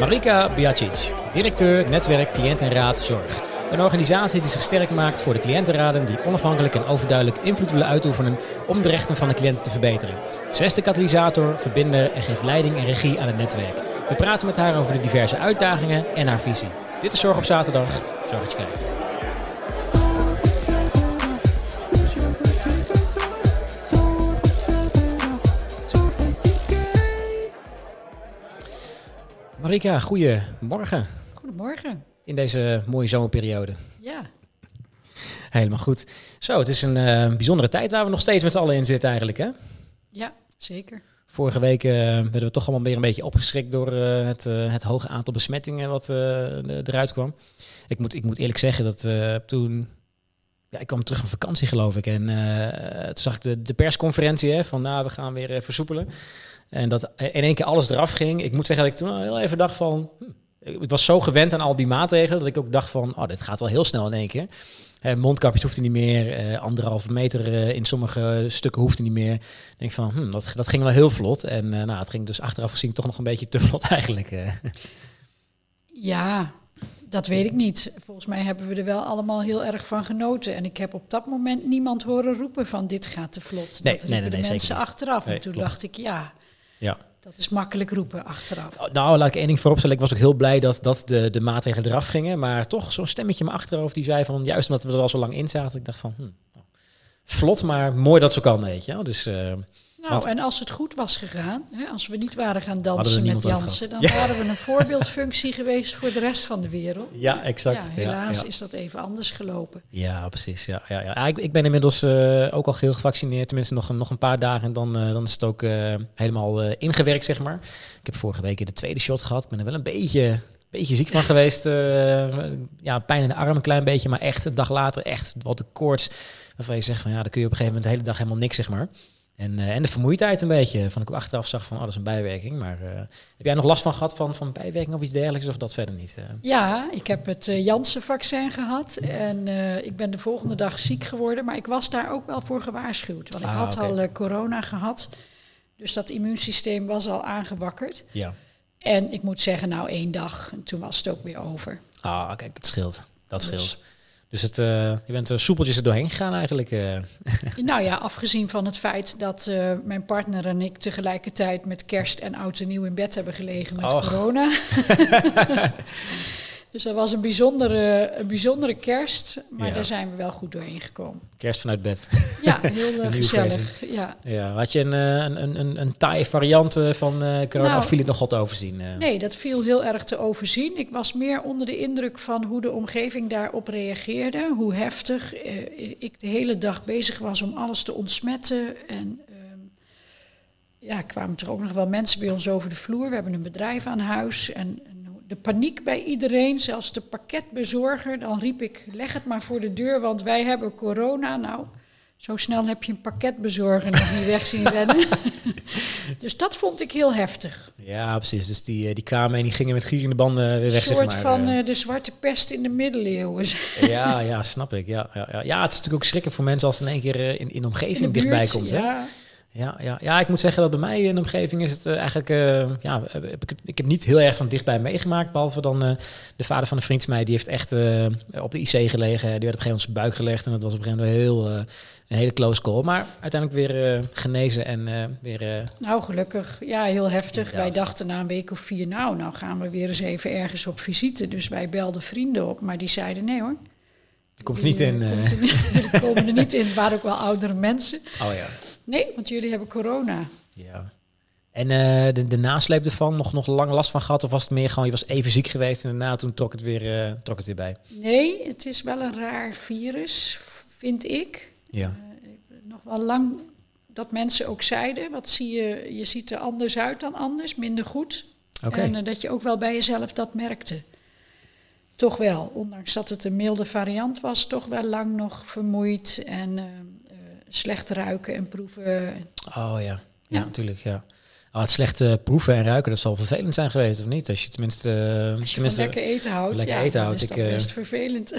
Marika Biacic, directeur netwerk Cliënt en Raad Zorg. Een organisatie die zich sterk maakt voor de cliëntenraden die onafhankelijk en overduidelijk invloed willen uitoefenen om de rechten van de cliënten te verbeteren. Zij is de katalysator, verbinder en geeft leiding en regie aan het netwerk. We praten met haar over de diverse uitdagingen en haar visie. Dit is Zorg op zaterdag. Zorg dat je kijkt. Marika, goedemorgen Goedemorgen. in deze mooie zomerperiode. Ja, Helemaal goed. Zo, het is een eh, bijzondere tijd waar we nog steeds met z'n allen in zitten eigenlijk. Hè? ja zeker. Vorige week eh, werden we toch allemaal weer een beetje opgeschrikt door eh, het, het hoge aantal besmettingen wat eruit kwam. Ik moet, ik moet eerlijk zeggen dat toen... Ja, ik kwam terug van vakantie geloof ik. En eh, toen zag ik de, de persconferentie hè, van nou, we gaan weer versoepelen. En dat in één keer alles eraf ging. Ik moet zeggen dat ik toen heel even dacht van... hm, ik was zo gewend aan al die maatregelen dat ik ook dacht van... oh, dit gaat wel heel snel in één keer. Eh, mondkapjes hoefden niet meer. eh anderhalve meter eh, in sommige stukken hoefde niet meer. Ik denk van, hm, dat, dat ging wel heel vlot. En eh, nou, het ging dus achteraf gezien toch nog een beetje te vlot eigenlijk. eh. Ja, dat weet ik niet. Volgens mij hebben we er wel allemaal heel erg van genoten. En ik heb op dat moment niemand horen roepen van dit gaat te vlot. Nee, dat nee, nee, de nee, mensen achteraf. En toen klopt. dacht ik, ja, ja. dat is makkelijk roepen achteraf. Nou, laat ik één ding vooropstellen. Ik was ook heel blij dat, dat de, de maatregelen eraf gingen. Maar toch zo'n stemmetje in mijn achterhoofd die zei van... juist omdat we er al zo lang in zaten. Ik dacht van, hm, nou, vlot, maar mooi dat zo kan, weet je wel. Dus eh, Nou, Want- en als het goed was gegaan, hè, als we niet waren gaan dansen met Jansen, dan waren we een voorbeeldfunctie geweest voor de rest van de wereld. ja, exact. Ja, helaas ja. is dat even anders gelopen. Ja, precies. Ja, ja, ja. Ik, ik ben inmiddels eh, ook al geel gevaccineerd. Tenminste, nog, een- nog een paar dagen en dan, eh, dan is het ook eh, helemaal ingewerkt, zeg maar. Ik heb vorige week de tweede shot gehad. Ik ben er wel een beetje, beetje ziek van geweest. ja, pijn in de arm een klein beetje, maar echt een dag later echt wat de koorts. Waarvan je zegt van ja, dan kun je op een gegeven moment de hele dag helemaal niks, zeg maar. En, eh, en de vermoeidheid een beetje. Van ik achteraf zag van, oh, dat is een bijwerking. Maar eh, heb jij nog last van gehad van, van bijwerking of iets dergelijks? Of dat verder niet? eh? Ja, ik heb het Janssen-vaccin gehad en ik ben de volgende dag ziek geworden. Maar ik was daar ook wel voor gewaarschuwd, want ik Ah, had al corona gehad. Dus dat immuunsysteem was al aangewakkerd. Ja. En ik moet zeggen, nou één dag, en toen was het ook weer over. Ah, kijk, dat scheelt. Dat Dus- scheelt. Dus het, eh, je bent er soepeltjes er doorheen gegaan eigenlijk. eh. Nou ja, afgezien van het feit dat eh, mijn partner en ik tegelijkertijd met kerst en oud en nieuw in bed hebben gelegen met Och. corona. dus dat was een bijzondere, een bijzondere kerst, maar Ja. daar zijn we wel goed doorheen gekomen. Kerst vanuit bed. Ja, heel eh, gezellig. Ja. ja, had je een, eh, een, een, een, een taaie variant eh, van corona Nou, of viel het nog wat te overzien? Nee, dat viel heel erg te overzien. Ik was meer onder de indruk van hoe de omgeving daarop reageerde. Hoe heftig ik de hele dag bezig was om alles te ontsmetten. En ehm, ja, kwamen er ook nog wel mensen bij ons over de vloer. We hebben een bedrijf aan huis. En de paniek bij iedereen, zelfs de pakketbezorger. Dan riep ik, leg het maar voor de deur, want wij hebben corona. Nou, zo snel heb je een pakketbezorger nog niet weg zien rennen. dus dat vond ik heel heftig. Ja, precies. Dus die, eh, die kwamen en die gingen met gierende banden weer Een weg, soort zeg maar. van eh. eh, de zwarte pest in de middeleeuwen. ja, ja, snap ik. Ja, ja, ja. ja, het is natuurlijk ook schrikken voor mensen als het in één keer eh, in, in de omgeving In de dichtbij komt. Hè? Ja. Ja, ja, ik moet zeggen dat bij mij in de omgeving is het eh, eigenlijk... eh, ja, heb ik, heb niet heel erg van dichtbij meegemaakt. Behalve dan eh, de vader van een vriend van mij. Die heeft echt eh, op de IC gelegen. Die werd op een gegeven moment zijn buik gelegd. En dat was op een gegeven moment heel, eh, een hele close call. Maar uiteindelijk weer eh, genezen en eh, weer... eh, Nou, gelukkig. Ja, heel heftig. Inderdaad. Wij dachten na een week of vier, nou, nou gaan we weer eens even ergens op visite. Dus wij belden vrienden op, maar die zeiden nee hoor. komt er niet in. eh, eh. komt er niet- die komen er niet in. Het waren ook wel oudere mensen. oh ja. Nee, want jullie hebben corona. ja. En eh, de, de nasleep ervan, nog, nog lang last van gehad? Of was het meer gewoon, je was even ziek geweest en daarna toen trok het weer, eh, trok het weer bij? Nee, het is wel een raar virus, vind ik. Ja. Nog wel lang dat mensen ook zeiden, wat zie je, je ziet er anders uit dan anders, minder goed. Oké. En eh, dat je ook wel bij jezelf dat merkte. Toch wel, ondanks dat het een milde variant was, toch wel lang nog vermoeid en eh, eh, slecht ruiken en proeven. Oh ja, ja, Ja. natuurlijk, ja. Oh, het slechte proeven en ruiken, dat zal vervelend zijn geweest, of niet? Als je tenminste... Als je tenminste lekker eten houdt, lekker ja, eten houdt. is Ik, dat eh, best vervelend.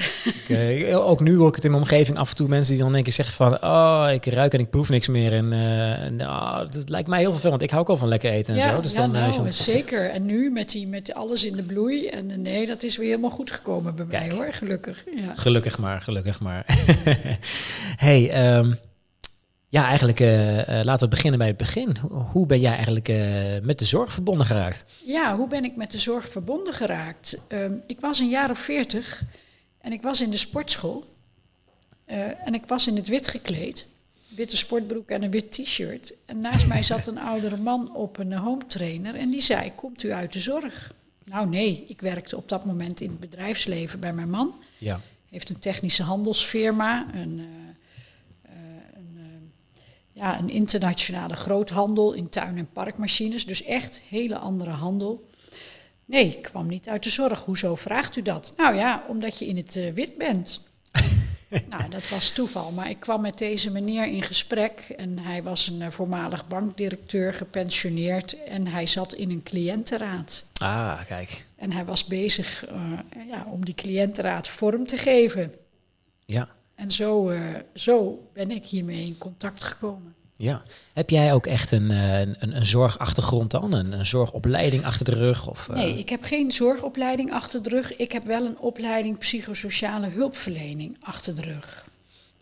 ik, eh, ook nu hoor ik het in mijn omgeving af en toe mensen die dan één keer zeggen van... Oh, ik ruik en ik proef niks meer. En eh, nou, dat lijkt mij heel vervelend. Ik hou ook al van lekker eten en ja, zo. Dus ja, dan, eh, nou, dan- zeker. En nu met, die, met alles in de bloei. En eh, nee, dat is weer helemaal goed gekomen bij Kijk. mij hoor, gelukkig. Ja. Gelukkig maar, gelukkig maar. hey, ehm, ja, eigenlijk eh, eh, laten we beginnen bij het begin. Hoe, ben jij eigenlijk eh, met de zorg verbonden geraakt? Ja, hoe ben ik met de zorg verbonden geraakt? Ehm, ik was een jaar of veertig en ik was in de sportschool. En ik was in het wit gekleed. Witte sportbroek en een wit t-shirt. En naast mij zat een oudere man op een home trainer. En die zei, komt u uit de zorg? Nou nee, ik werkte op dat moment in het bedrijfsleven bij mijn man. Ja. heeft een technische handelsfirma, een, eh, eh, een, eh, ja, een internationale groothandel in tuin- en parkmachines. Dus echt hele andere handel. Nee, ik kwam niet uit de zorg. Hoezo vraagt u dat? Nou ja, omdat je in het eh, wit bent. nou, dat was toeval. Maar ik kwam met deze meneer in gesprek. En hij was een eh, voormalig bankdirecteur, gepensioneerd. En hij zat in een cliëntenraad. Ah, kijk. En hij was bezig eh, ja, om die cliëntenraad vorm te geven. Ja. En zo, eh, zo ben ik hiermee in contact gekomen. Ja. Heb jij ook echt een, eh, een, een zorgachtergrond dan? Een, een zorgopleiding achter de rug? Of, eh, Nee, ik heb geen zorgopleiding achter de rug. Ik heb wel een opleiding psychosociale hulpverlening achter de rug.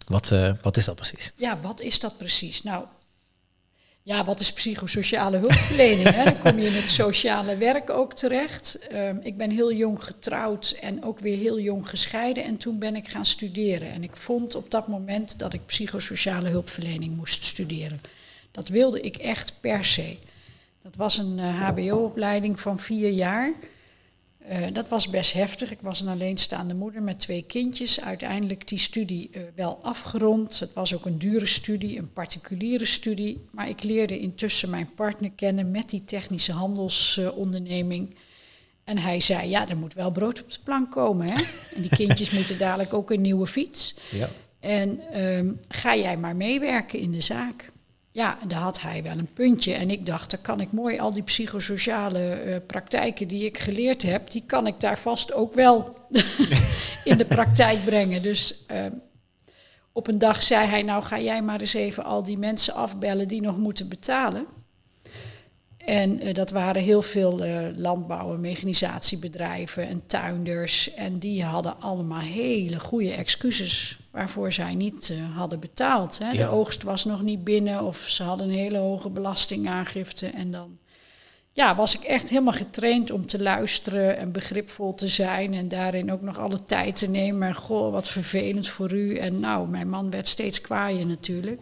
Wat, wat is dat precies? Ja, wat is dat precies? Nou, ja, wat is psychosociale hulpverlening? hè? Dan kom je in het sociale werk ook terecht. Ehm, ik ben heel jong getrouwd en ook weer heel jong gescheiden. En toen ben ik gaan studeren. En ik vond op dat moment dat ik psychosociale hulpverlening moest studeren. Dat wilde ik echt per se. Dat was een eh, HBO-opleiding van vier jaar. Eh, dat was best heftig. Ik was een alleenstaande moeder met twee kindjes. Uiteindelijk die studie eh, wel afgerond. Het was ook een dure studie, een particuliere studie. Maar ik leerde intussen mijn partner kennen met die technische handelsonderneming. en hij zei, ja, er moet wel brood op de plank komen. Hè? En die kindjes moeten dadelijk ook een nieuwe fiets. Ja. En ehm, ga jij maar meewerken in de zaak. Ja, daar had hij wel een puntje. En ik dacht, dan kan ik mooi al die psychosociale eh, praktijken die ik geleerd heb, die kan ik daar vast ook wel in de praktijk brengen. Dus ehm, op een dag zei hij, nou ga jij maar eens even al die mensen afbellen die nog moeten betalen. En eh, dat waren heel veel eh, landbouw- en mechanisatiebedrijven en tuinders. En die hadden allemaal hele goede excuses waarvoor zij niet eh, hadden betaald. Hè. De oogst was nog niet binnen of ze hadden een hele hoge belastingaangifte. En dan ja, was ik echt helemaal getraind om te luisteren en begripvol te zijn. En daarin ook nog alle tijd te nemen. En goh, wat vervelend voor u. En nou, mijn man werd steeds kwaaier natuurlijk.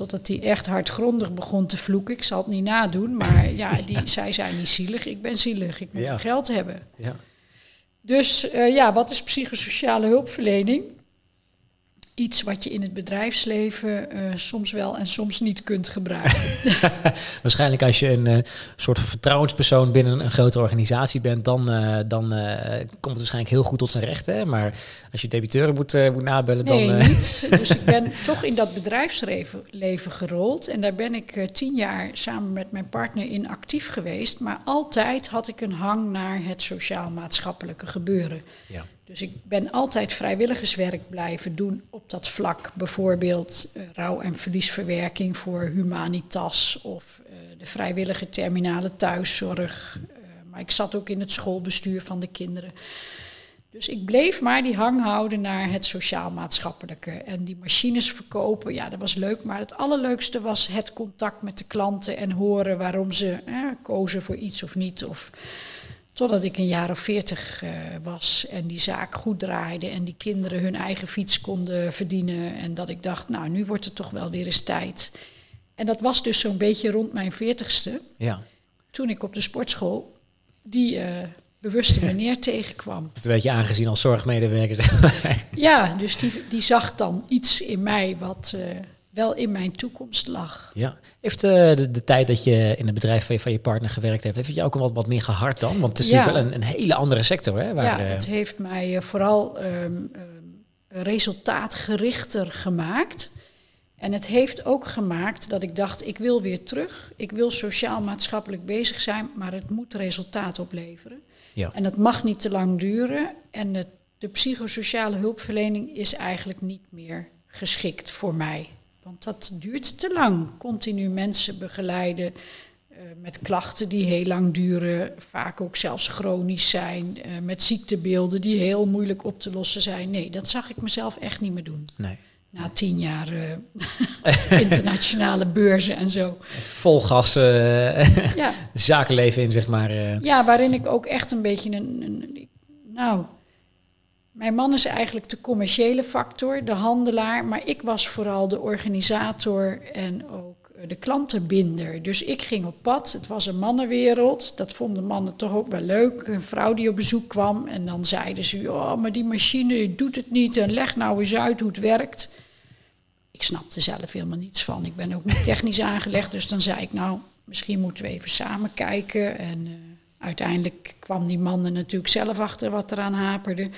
Totdat hij echt hardgrondig begon te vloeken. Ik zal het niet nadoen, maar ja, die, zij zijn niet zielig. Ik ben zielig. Ik moet Ja. geld hebben. Ja. Dus eh, ja, wat is psychosociale hulpverlening? Iets wat je in het bedrijfsleven eh, soms wel en soms niet kunt gebruiken. Waarschijnlijk als je een eh, soort van vertrouwenspersoon binnen een grote organisatie bent, dan, eh, dan komt het waarschijnlijk heel goed tot zijn recht. Hè? Maar als je debiteuren moet, moet nabellen, Nee, dan... niet. Dus ik ben toch in dat bedrijfsleven leven gerold. En daar ben ik tien jaar samen met mijn partner in actief geweest. Maar altijd had ik een hang naar het sociaal-maatschappelijke gebeuren. ja. Dus ik ben altijd vrijwilligerswerk blijven doen op dat vlak. Bijvoorbeeld eh, rouw- en verliesverwerking voor Humanitas of eh, de vrijwillige terminale thuiszorg. Eh, maar ik zat ook in het schoolbestuur van de kinderen. Dus ik bleef maar die hang houden naar het sociaal-maatschappelijke. En die machines verkopen, ja, dat was leuk. Maar het allerleukste was het contact met de klanten en horen waarom ze eh, kozen voor iets of niet. Of, totdat ik een jaar of veertig eh, was en die zaak goed draaide en die kinderen hun eigen fiets konden verdienen. En dat ik dacht, nou, nu wordt het toch wel weer eens tijd. En dat was dus zo'n beetje rond mijn veertigste, ja. toen ik op de sportschool die eh, bewuste meneer tegenkwam. Het werd je aangezien als zorgmedewerker. Ja, dus die, die zag dan iets in mij wat eh, wel in mijn toekomst lag. ja. Heeft eh, de, de tijd dat je in het bedrijf van je, van je partner gewerkt hebt, heeft het je ook wat, wat meer gehard dan? Want het is Ja. natuurlijk wel een, een hele andere sector, hè? Waar, ja, eh, het heeft mij eh, vooral ehm, ehm, resultaatgerichter gemaakt. En het heeft ook gemaakt dat ik dacht, ik wil weer terug. Ik wil sociaal-maatschappelijk bezig zijn, maar het moet resultaat opleveren. Ja. En het mag niet te lang duren. En het, de psychosociale hulpverlening is eigenlijk niet meer geschikt voor mij. Want dat duurt te lang. Continu mensen begeleiden eh, met klachten die heel lang duren, vaak ook zelfs chronisch zijn, eh, met ziektebeelden die heel moeilijk op te lossen zijn. Nee, dat zag ik mezelf echt niet meer doen. Nee. Na tien jaar eh, internationale beurzen en zo. Vol gas Ja. zakenleven in, zeg maar. Ja, waarin ik ook echt een beetje een, een- Nou, mijn man is eigenlijk de commerciële factor, de handelaar. Maar ik was vooral de organisator en ook eh, de klantenbinder. Dus ik ging op pad. Het was een mannenwereld. Dat vonden mannen toch ook wel leuk. Een vrouw die op bezoek kwam. En dan zeiden ze: Oh, maar die machine doet het niet. En leg nou eens uit hoe het werkt. Ik snapte zelf helemaal niets van. Ik ben ook niet technisch aangelegd. Dus dan zei ik: Nou, misschien moeten we even samen kijken. En eh, uiteindelijk kwam die man er natuurlijk zelf achter wat eraan haperde.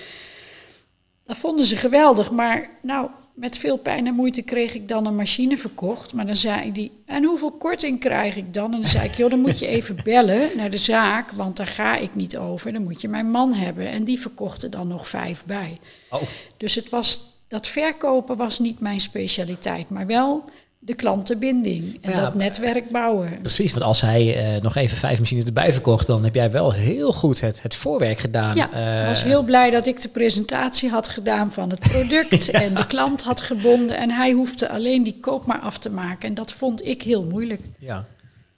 Dat vonden ze geweldig, maar nou, met veel pijn en moeite kreeg ik dan een machine verkocht. Maar dan zei die, en hoeveel korting krijg ik dan? En dan zei ik, joh, dan moet je even bellen naar de zaak, want daar ga ik niet over. Dan moet je mijn man hebben. En die verkocht er dan nog vijf bij. Oh, Dus het was, dat verkopen was niet mijn specialiteit, maar wel de klantenbinding en Ja, dat netwerk bouwen. precies. Want als hij eh, nog even vijf machines erbij verkocht, dan heb jij wel heel goed het, het voorwerk gedaan. Ja, Eh, ik was heel blij dat ik de presentatie had gedaan van het product en de klant had gebonden. En hij hoefde alleen die koop maar af te maken. En dat vond ik heel moeilijk. Ja.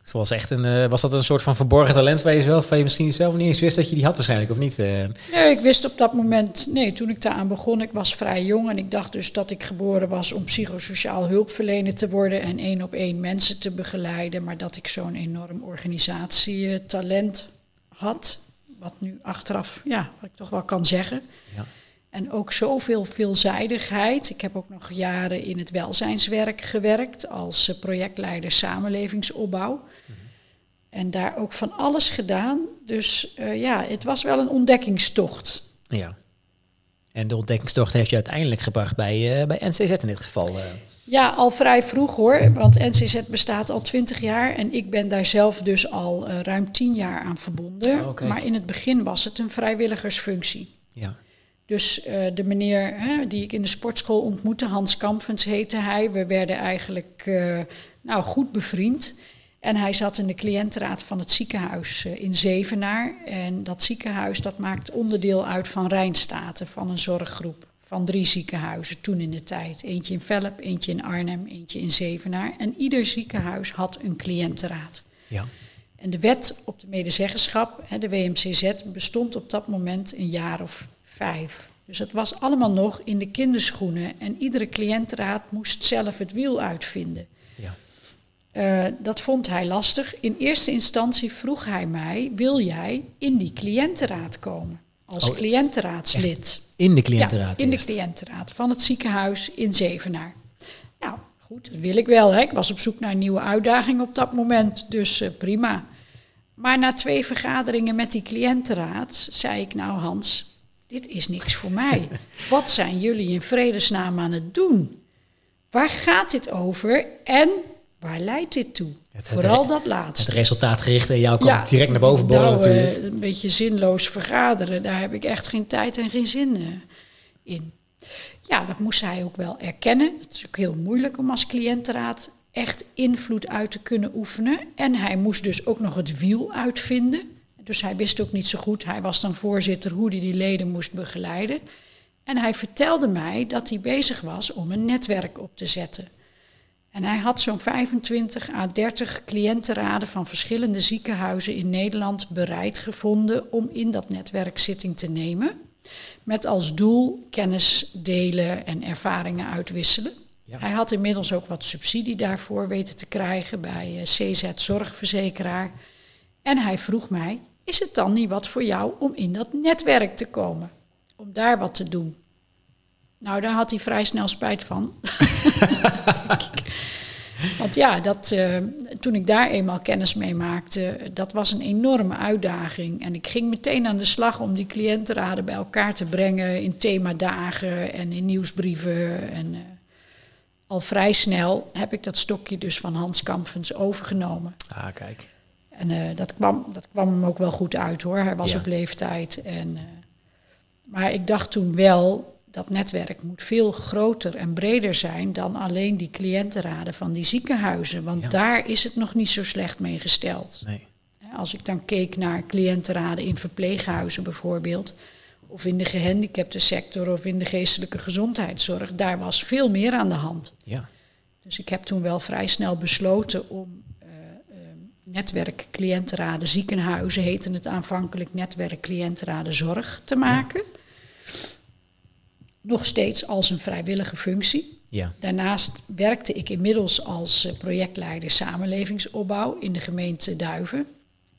Dat was, echt een, eh, was dat een soort van verborgen talent waar je zelf, waar je misschien zelf niet eens wist dat je die had waarschijnlijk, of niet? eh? Nee, ik wist op dat moment, nee, toen ik daaraan begon, ik was vrij jong en ik dacht dus dat ik geboren was om psychosociaal hulpverlener te worden en één op één mensen te begeleiden, maar dat ik zo'n enorm organisatietalent had, wat nu achteraf, ja, wat ik toch wel kan zeggen. ja. En ook zoveel veelzijdigheid. Ik heb ook nog jaren in het welzijnswerk gewerkt als eh, projectleider samenlevingsopbouw. En daar ook van alles gedaan. Dus eh, ja, het was wel een ontdekkingstocht. ja. En de ontdekkingstocht heeft je uiteindelijk gebracht bij, eh, bij NCZ in dit geval. eh. Ja, al vrij vroeg hoor, want NCZ bestaat al twintig jaar en ik ben daar zelf dus al ruim tien jaar aan verbonden. Oh, maar in het begin was het een vrijwilligersfunctie. ja. Dus de meneer hè, die ik in de sportschool ontmoette, Hans Kampfens heette hij. We werden eigenlijk nou, goed bevriend. En hij zat in de cliëntenraad van het ziekenhuis eh, in Zevenaar. En dat ziekenhuis dat maakt onderdeel uit van Rijnstaten, van een zorggroep. Van drie ziekenhuizen toen in de tijd. Eentje in Velp, eentje in Arnhem, eentje in Zevenaar. En ieder ziekenhuis had een cliëntenraad. Ja. En de wet op de medezeggenschap, hè, de WMCZ, bestond op dat moment een jaar of vijf. Dus het was allemaal nog in de kinderschoenen. En iedere cliëntenraad moest zelf het wiel uitvinden. Eh, dat vond hij lastig. In eerste instantie vroeg hij mij: wil jij in die cliëntenraad komen? Als Oh, cliëntenraadslid. In de cliëntenraad. Ja, in de cliëntenraad van het ziekenhuis in Zevenaar. Nou, goed, dat wil ik wel. Hè. Ik was op zoek naar een nieuwe uitdaging op dat moment, dus eh, prima. Maar na twee vergaderingen met die cliëntenraad zei ik, nou Hans, dit is niks voor mij. Wat zijn jullie in vredesnaam aan het doen? Waar gaat dit over en waar leidt dit toe? Het- het- Vooral dat Het laatste. resultaatgericht en jou kwam direct naar boven borrelen nou, natuurlijk. eh, een beetje zinloos vergaderen, daar heb ik echt geen tijd en geen zin eh, in. Ja, dat moest hij ook wel erkennen. Het is ook heel moeilijk om als cliëntenraad echt invloed uit te kunnen oefenen. En hij moest dus ook nog het wiel uitvinden. Dus hij wist ook niet zo goed, hij was dan voorzitter, hoe hij die leden moest begeleiden. En hij vertelde mij dat hij bezig was om een netwerk op te zetten. En hij had zo'n 25 à 30 cliëntenraden van verschillende ziekenhuizen in Nederland bereid gevonden om in dat netwerk zitting te nemen. Met als doel kennis delen en ervaringen uitwisselen. Ja. Hij had inmiddels ook wat subsidie daarvoor weten te krijgen bij eh, CZ Zorgverzekeraar. En hij vroeg mij: Is het dan niet wat voor jou om in dat netwerk te komen? Om daar wat te doen? Nou, daar had hij vrij snel spijt van. Want ja, dat, eh, toen ik daar eenmaal kennis mee maakte, dat was een enorme uitdaging. En ik ging meteen aan de slag om die cliëntenraden bij elkaar te brengen in themadagen en in nieuwsbrieven. En, eh, al vrij snel heb ik dat stokje dus van Hans Kampfens overgenomen. Ah, kijk. En eh, dat, kwam, dat kwam hem ook wel goed uit hoor. Hij was Ja. op leeftijd. En, maar ik dacht toen wel, dat netwerk moet veel groter en breder zijn dan alleen die cliëntenraden van die ziekenhuizen. Want Ja. daar is het nog niet zo slecht mee gesteld. Nee. Als ik dan keek naar cliëntenraden in verpleeghuizen bijvoorbeeld, of in de gehandicapte sector of in de geestelijke gezondheidszorg, daar was veel meer aan de hand. Ja. Dus ik heb toen wel vrij snel besloten om eh, netwerk cliëntenraden ziekenhuizen, heette het aanvankelijk netwerk cliëntenraden zorg, te maken. Nog steeds als een vrijwillige functie. Ja. Daarnaast werkte ik inmiddels als eh, projectleider samenlevingsopbouw in de gemeente Duiven.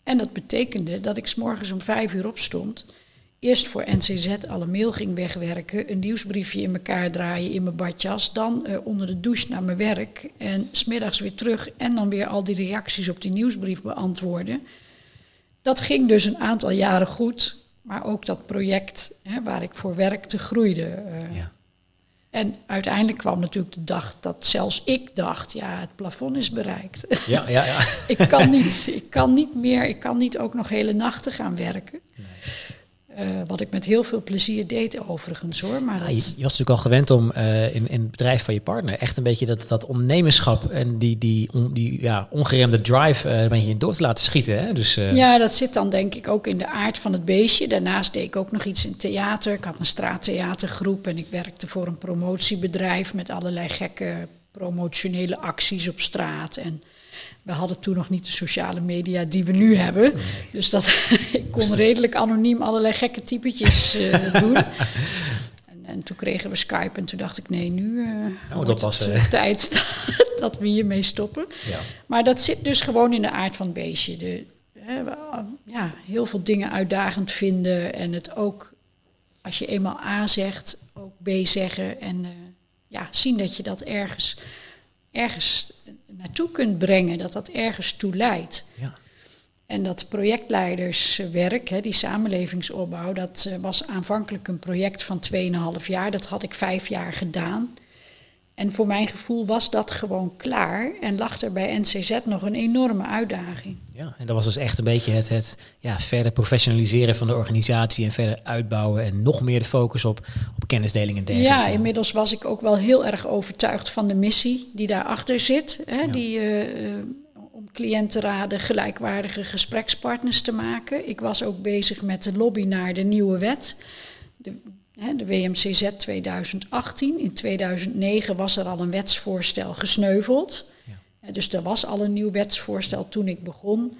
En dat betekende dat ik 's morgens om vijf uur opstond. Eerst voor NCZ alle mail ging wegwerken, een nieuwsbriefje in elkaar draaien in mijn badjas. Dan eh, onder de douche naar mijn werk en smiddags weer terug en dan weer al die reacties op die nieuwsbrief beantwoorden. Dat ging dus een aantal jaren goed, maar ook dat project hè, waar ik voor werkte groeide. eh, Ja. en uiteindelijk kwam natuurlijk de dag dat zelfs ik dacht, ja, het plafond is bereikt. Ja, ja, ja. ik, kan niet, ik kan niet meer, ik kan niet ook nog hele nachten gaan werken. Eh, wat ik met heel veel plezier deed overigens hoor. Maar Ja, je, dat, je was natuurlijk al gewend om eh, in, in het bedrijf van je partner echt een beetje dat, dat ondernemerschap en die, die, on- die ja, ongeremde drive eh, een beetje in door te laten schieten. Hè? Dus, ja, dat zit dan denk ik ook in de aard van het beestje. Daarnaast deed ik ook nog iets in theater. Ik had een straattheatergroep en ik werkte voor een promotiebedrijf met allerlei gekke promotionele acties op straat. En we hadden toen nog niet de sociale media die we nu hebben. Dus dat, ik kon redelijk anoniem allerlei gekke typetjes eh, doen. En, en toen kregen we Skype en toen dacht ik, nee, nu eh wordt het oppassen. eh, tijd dat we hiermee stoppen. ja. Maar dat zit dus gewoon in de aard van het beestje. De, ja, heel veel dingen uitdagend vinden en het ook, als je eenmaal A zegt, ook B zeggen. En ja, zien dat je dat ergens, ergens naartoe kunt brengen, dat dat ergens toe leidt. Ja. En dat projectleiderswerk, hè, die samenlevingsopbouw, dat eh, was aanvankelijk een project van 2,5 jaar. Dat had ik vijf jaar gedaan. En voor mijn gevoel was dat gewoon klaar en lag er bij NCZ nog een enorme uitdaging. Ja, en dat was dus echt een beetje het, het ja, verder professionaliseren van de organisatie en verder uitbouwen en nog meer de focus op, op kennisdeling en dergelijke. Ja, inmiddels was ik ook wel heel erg overtuigd van de missie die daarachter zit. Hè, Ja. die, eh, om cliëntenraden gelijkwaardige gesprekspartners te maken. Ik was ook bezig met de lobby naar de nieuwe wet. De, hè, de WMCZ 2018. In 2009 was er al een wetsvoorstel gesneuveld. Eh, Dus er was al een nieuw wetsvoorstel toen ik begon.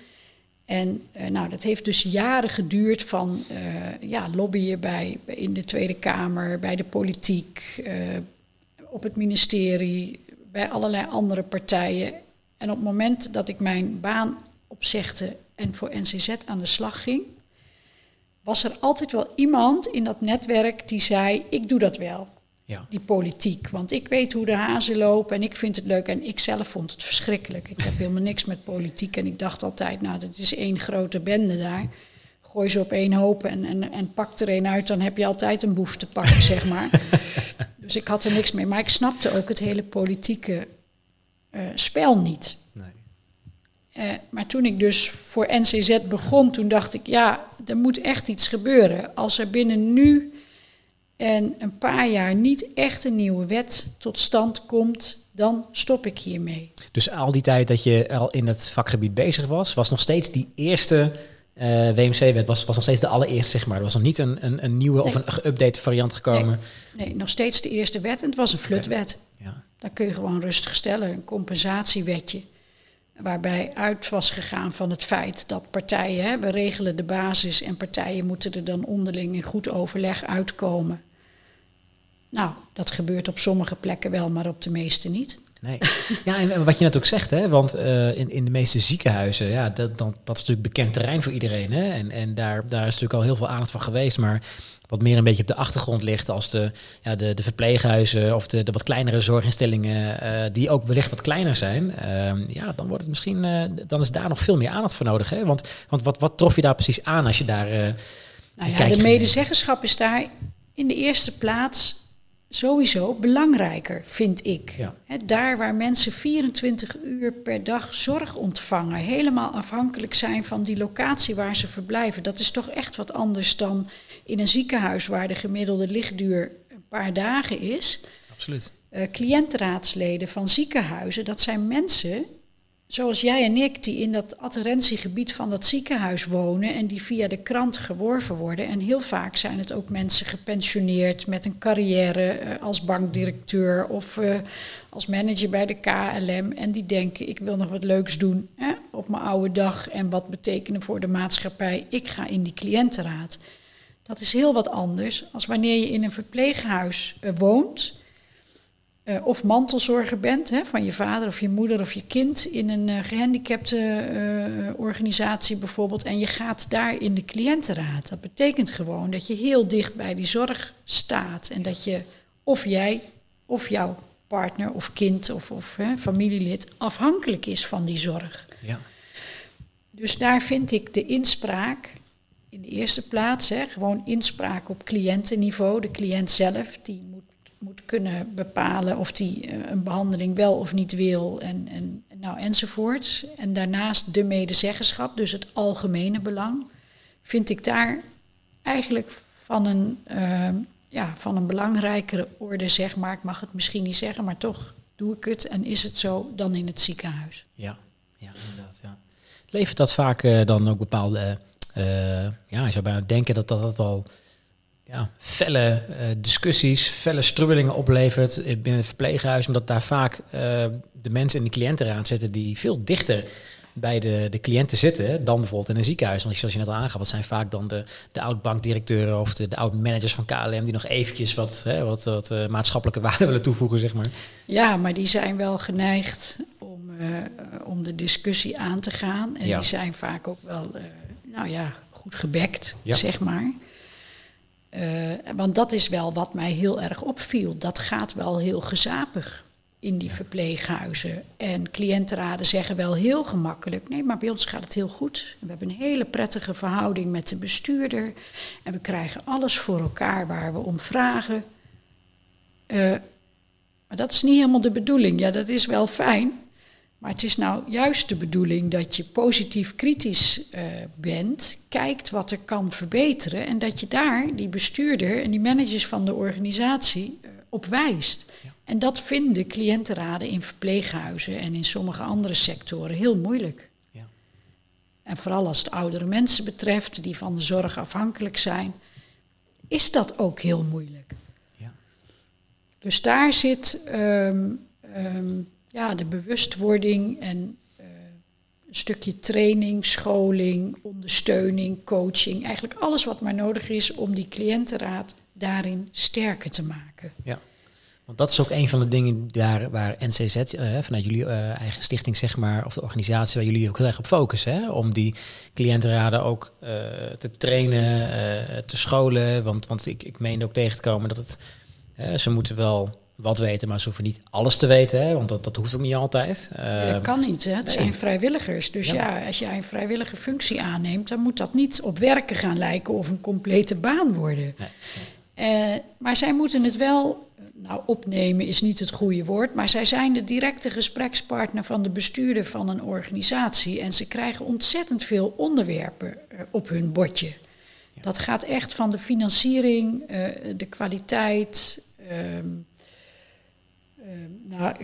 En eh, nou, dat heeft dus jaren geduurd van eh, ja, lobbyen bij, in de Tweede Kamer, bij de politiek, op het ministerie, bij allerlei andere partijen. En op het moment dat ik mijn baan opzegde en voor NCZ aan de slag ging, was er altijd wel iemand in dat netwerk die zei: Ik doe dat wel Ja. die politiek. Want ik weet hoe de hazen lopen en ik vind het leuk. En ik zelf vond het verschrikkelijk. Ik heb helemaal niks met politiek. En ik dacht altijd, nou, dat is één grote bende daar. Gooi ze op één hoop en, en, en pak er één uit, dan heb je altijd een boef te pakken, zeg maar. Dus ik had er niks mee. Maar ik snapte ook het hele politieke eh, spel niet. Nee. Eh, maar toen ik dus voor NCZ begon, toen dacht ik, ja, er moet echt iets gebeuren. Als er binnen nu en een paar jaar niet echt een nieuwe wet tot stand komt, dan stop ik hiermee. Dus al die tijd dat je al in het vakgebied bezig was, was nog steeds die eerste eh, WMC-wet, was, was nog steeds de allereerste, zeg maar. Er was nog niet een, een, een nieuwe of een geüpdate variant gekomen. Nee, nog steeds de eerste wet en het was een flutwet. Ja. Dat kun je gewoon rustig stellen, een compensatiewetje. Waarbij uit was gegaan van het feit dat partijen, hè, we regelen de basis en partijen moeten er dan onderling in goed overleg uitkomen. Nou, dat gebeurt op sommige plekken wel, maar op de meeste niet. Nee. Ja, en wat je net ook zegt, hè, want eh, in, in de meeste ziekenhuizen, ja, dat, dan, dat is natuurlijk bekend terrein voor iedereen. Hè, en en daar, daar is natuurlijk al heel veel aandacht van geweest, maar wat meer een beetje op de achtergrond ligt als de, ja, de, de verpleeghuizen of de, de wat kleinere zorginstellingen, eh, die ook wellicht wat kleiner zijn, ehm, ja, dan wordt het misschien, eh, dan is daar nog veel meer aandacht voor nodig. Hè? Want, want wat, wat trof je daar precies aan als je daar. Nou ja, de medezeggenschap is daar in de eerste plaats sowieso belangrijker, vind ik. Ja. Daar waar mensen 24 uur per dag zorg ontvangen, helemaal afhankelijk zijn van die locatie waar ze verblijven, dat is toch echt wat anders dan in een ziekenhuis waar de gemiddelde lichtduur een paar dagen is. Absoluut. Eh, cliëntenraadsleden van ziekenhuizen, dat zijn mensen zoals jij en ik, die in dat adherentiegebied van dat ziekenhuis wonen en die via de krant geworven worden. En heel vaak zijn het ook mensen gepensioneerd met een carrière eh, als bankdirecteur of eh, als manager bij de KLM. En die denken, ik wil nog wat leuks doen hè, op mijn oude dag en wat betekenen voor de maatschappij. Ik ga in die cliëntenraad. Dat is heel wat anders als wanneer je in een verpleeghuis eh, woont uh, of mantelzorger bent hè, van je vader of je moeder of je kind in een uh, gehandicapte uh, organisatie bijvoorbeeld en je gaat daar in de cliëntenraad. Dat betekent gewoon dat je heel dicht bij die zorg staat en dat je of jij of jouw partner of kind of, of hè, familielid afhankelijk is van die zorg. Ja. Dus daar vind ik de inspraak in de eerste plaats, hè, gewoon inspraak op cliëntenniveau, de cliënt zelf, die moet kunnen bepalen of die uh, een behandeling wel of niet wil en, en nou, enzovoort. En daarnaast de medezeggenschap, dus het algemene belang, vind ik daar eigenlijk van een, uh, ja, van een belangrijkere orde, zeg maar. Ik mag het misschien niet zeggen, maar toch doe ik het en is het zo dan in het ziekenhuis. Ja, ja inderdaad. Ja. Levert dat vaak uh, dan ook bepaalde, ja, je zou bijna denken dat dat, dat wel ja, felle uh, discussies, felle strubbelingen oplevert binnen het verpleeghuis. Omdat daar vaak uh, de mensen in de cliëntenraad zitten die veel dichter bij de, de cliënten zitten dan bijvoorbeeld in een ziekenhuis. Want zoals je net al aangaf, dat zijn vaak dan de, de oud-bankdirecteuren of de, de oud-managers van KLM die nog eventjes wat, hè, wat, wat uh, maatschappelijke waarde willen toevoegen, zeg maar. Ja, maar die zijn wel geneigd om, om de discussie aan te gaan. En ja. die zijn vaak ook wel, nou ja, goed gebekt, ja. zeg maar. Uh, want dat is wel wat mij heel erg opviel. Dat gaat wel heel gezapig in die verpleeghuizen. En cliëntenraden zeggen wel heel gemakkelijk: nee, maar bij ons gaat het heel goed. We hebben een hele prettige verhouding met de bestuurder. En we krijgen alles voor elkaar waar we om vragen. Uh, maar dat is niet helemaal de bedoeling. Ja, dat is wel fijn. Maar het is nou juist de bedoeling dat je positief kritisch uh, bent, kijkt wat er kan verbeteren en dat je daar die bestuurder en die managers van de organisatie uh, op wijst. Ja. En dat vinden cliëntenraden in verpleeghuizen en in sommige andere sectoren heel moeilijk. Ja. En vooral als het oudere mensen betreft, die van de zorg afhankelijk zijn, is dat ook heel moeilijk. Ja. Dus daar zit. Um, um, ja, de bewustwording en uh, een stukje training, scholing, ondersteuning, coaching. Eigenlijk alles wat maar nodig is om die cliëntenraad daarin sterker te maken. Ja. Want dat is ook een van de dingen daar waar NCZ, uh, vanuit jullie uh, eigen stichting, zeg maar, of de organisatie waar jullie ook heel erg op focussen. Hè? Om die cliëntenraden ook te trainen, te scholen. Want, want ik, ik meen ook tegen te komen dat het, ze moeten wel wat weten, maar ze hoeven niet alles te weten, hè, want dat, dat hoeft ook niet altijd. Ja, dat kan niet, hè. het zijn vrijwilligers. Dus ja. ja. als jij een vrijwillige functie aanneemt, dan moet dat niet op werken gaan lijken of een complete baan worden. Nee. Uh, maar zij moeten het wel, nou opnemen is niet het goede woord, maar zij zijn de directe gesprekspartner van de bestuurder van een organisatie en ze krijgen ontzettend veel onderwerpen uh, op hun bordje. Ja. Dat gaat echt van de financiering, uh, de kwaliteit. Ehm, Uh, nou,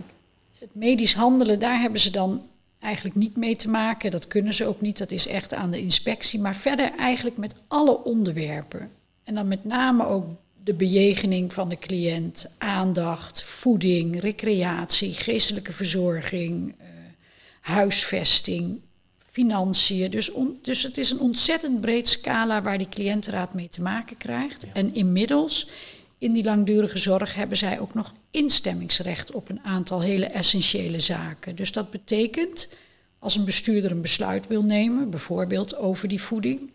het medisch handelen, daar hebben ze dan eigenlijk niet mee te maken. Dat kunnen ze ook niet, dat is echt aan de inspectie. Maar verder eigenlijk met alle onderwerpen. En dan met name ook de bejegening van de cliënt, aandacht, voeding, recreatie, geestelijke verzorging, uh, huisvesting, financiën. Dus, on, dus het is een ontzettend breed scala waar die cliëntenraad mee te maken krijgt. Ja. En inmiddels in die langdurige zorg hebben zij ook nog instemmingsrecht op een aantal hele essentiële zaken. Dus dat betekent, als een bestuurder een besluit wil nemen, bijvoorbeeld over die voeding,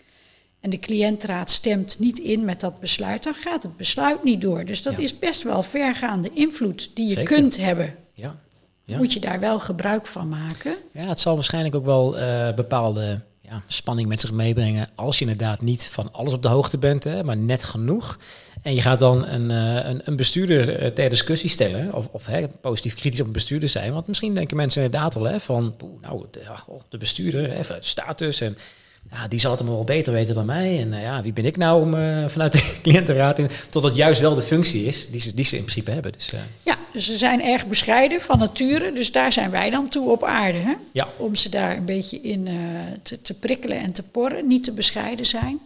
en de cliëntraad stemt niet in met dat besluit, dan gaat het besluit niet door. Dus dat ja. is best wel vergaande invloed die je Zeker. kunt hebben. Ja. ja. Moet je daar wel gebruik van maken? Ja, het zal waarschijnlijk ook wel uh, bepaalde ja, spanning met zich meebrengen als je inderdaad niet van alles op de hoogte bent, hè, maar net genoeg. En je gaat dan een, uh, een, een, bestuurder uh, ter discussie stellen, of, of hè, positief kritisch op een bestuurder zijn. Want misschien denken mensen inderdaad al hè, van, nou, de, oh, de bestuurder, hè, vanuit status en ja, die zal het allemaal wel beter weten dan mij. En uh, ja, wie ben ik nou om uh, vanuit de cliëntenraad in, tot het juist wel de functie is die ze, die ze in principe hebben. Dus, uh. Ja, dus ze zijn erg bescheiden van nature. Dus daar zijn wij dan toe op aarde. Hè? Ja. Om ze daar een beetje in te, te, prikkelen en te porren. Niet te bescheiden zijn.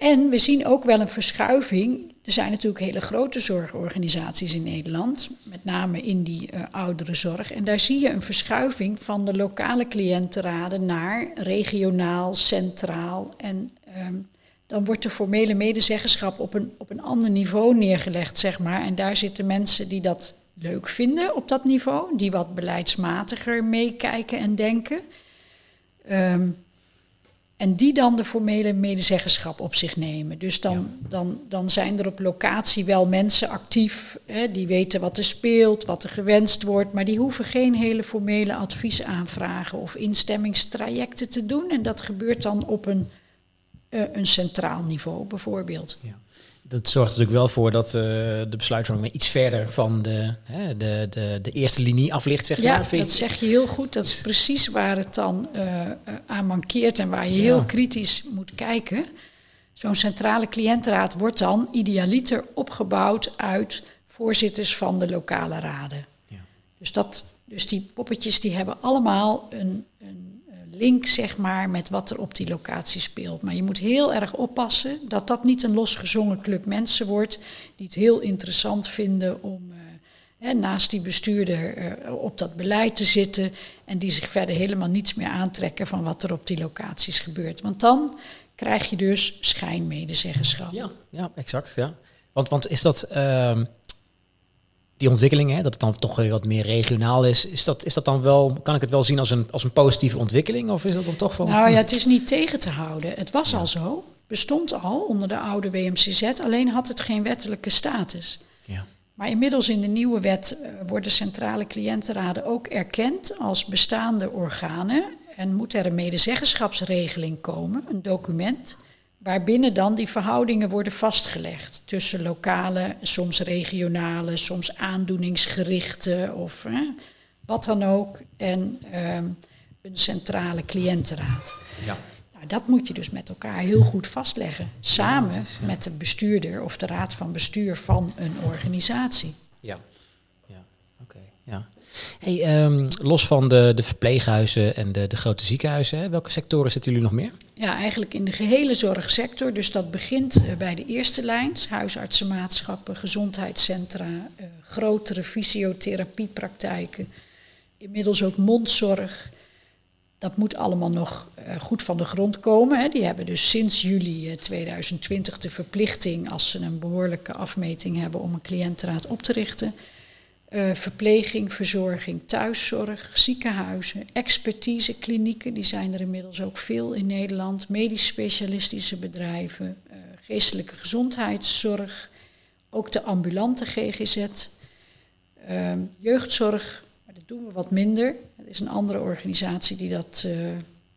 Ehm, en we zien ook wel een verschuiving er zijn natuurlijk hele grote zorgorganisaties in Nederland, met name in die uh, oudere zorg. En daar zie je een verschuiving van de lokale cliëntenraden naar regionaal, centraal. En um, dan wordt de formele medezeggenschap op een, op een ander niveau neergelegd, zeg maar. En daar zitten mensen die dat leuk vinden op dat niveau, die wat beleidsmatiger meekijken en denken. Um, en die dan de formele medezeggenschap op zich nemen. Dus dan, dan, dan zijn er op locatie wel mensen actief hè, die weten wat er speelt, wat er gewenst wordt, maar die hoeven geen hele formele adviesaanvragen of instemmingstrajecten te doen. En dat gebeurt dan op een, uh, een centraal niveau bijvoorbeeld. Ja dat zorgt natuurlijk wel voor dat uh, de besluitvorming iets verder van de, hè, de, de, de eerste linie af ligt, zeg ja, maar. dat zeg je heel goed. Dat is precies waar het dan uh, aan mankeert en waar je heel ja. kritisch moet kijken. Zo'n centrale cliëntenraad wordt dan idealiter opgebouwd uit voorzitters van de lokale raden. Ja. Dus, dat, dus die poppetjes die hebben allemaal een, een link zeg maar, met wat er op die locatie speelt. Maar je moet heel erg oppassen dat dat niet een losgezongen club mensen wordt die het heel interessant vinden om hè, naast die bestuurder uh, op dat beleid te zitten en die zich verder helemaal niets meer aantrekken van wat er op die locaties gebeurt. Want dan krijg je dus schijnmedezeggenschap. Ja, ja exact. Ja. Want, want is dat. Uh die ontwikkeling, hè, dat het dan toch weer wat meer regionaal is, is dat, is dat dan wel, kan ik het wel zien als een, als een positieve ontwikkeling? Of is dat dan toch van. Nou ja, het is niet tegen te houden. Het was ja. al zo, bestond al onder de oude WMCZ, alleen had het geen wettelijke status. Ja. Maar inmiddels in de nieuwe wet uh, worden centrale cliëntenraden ook erkend als bestaande organen en moet er een medezeggenschapsregeling komen, een document waarbinnen dan die verhoudingen worden vastgelegd tussen lokale, soms regionale, soms aandoeningsgerichte of hè, wat dan ook, en um, een centrale cliëntenraad. Ja. Nou, dat moet je dus met elkaar heel goed vastleggen, samen ja, ja. met de bestuurder of de raad van bestuur van een organisatie. Ja, ja. oké. Okay. Ja. Hey, um, los van de, de verpleeghuizen en de, de grote ziekenhuizen, welke sectoren zitten jullie nog meer? Ja, eigenlijk in de gehele zorgsector. Dus dat begint uh, bij de eerste lijns, huisartsenmaatschappen, gezondheidscentra, uh, grotere fysiotherapiepraktijken, inmiddels ook mondzorg. Dat moet allemaal nog uh, goed van de grond komen. Hè. Die hebben dus sinds juli 2020 de verplichting, als ze een behoorlijke afmeting hebben, om een cliëntenraad op te richten. Uh, verpleging, verzorging, thuiszorg, ziekenhuizen, expertiseklinieken, die zijn er inmiddels ook veel in Nederland, medisch specialistische bedrijven, uh, geestelijke gezondheidszorg, ook de ambulante GGZ, uh, jeugdzorg, maar dat doen we wat minder. Er is een andere organisatie die dat, uh,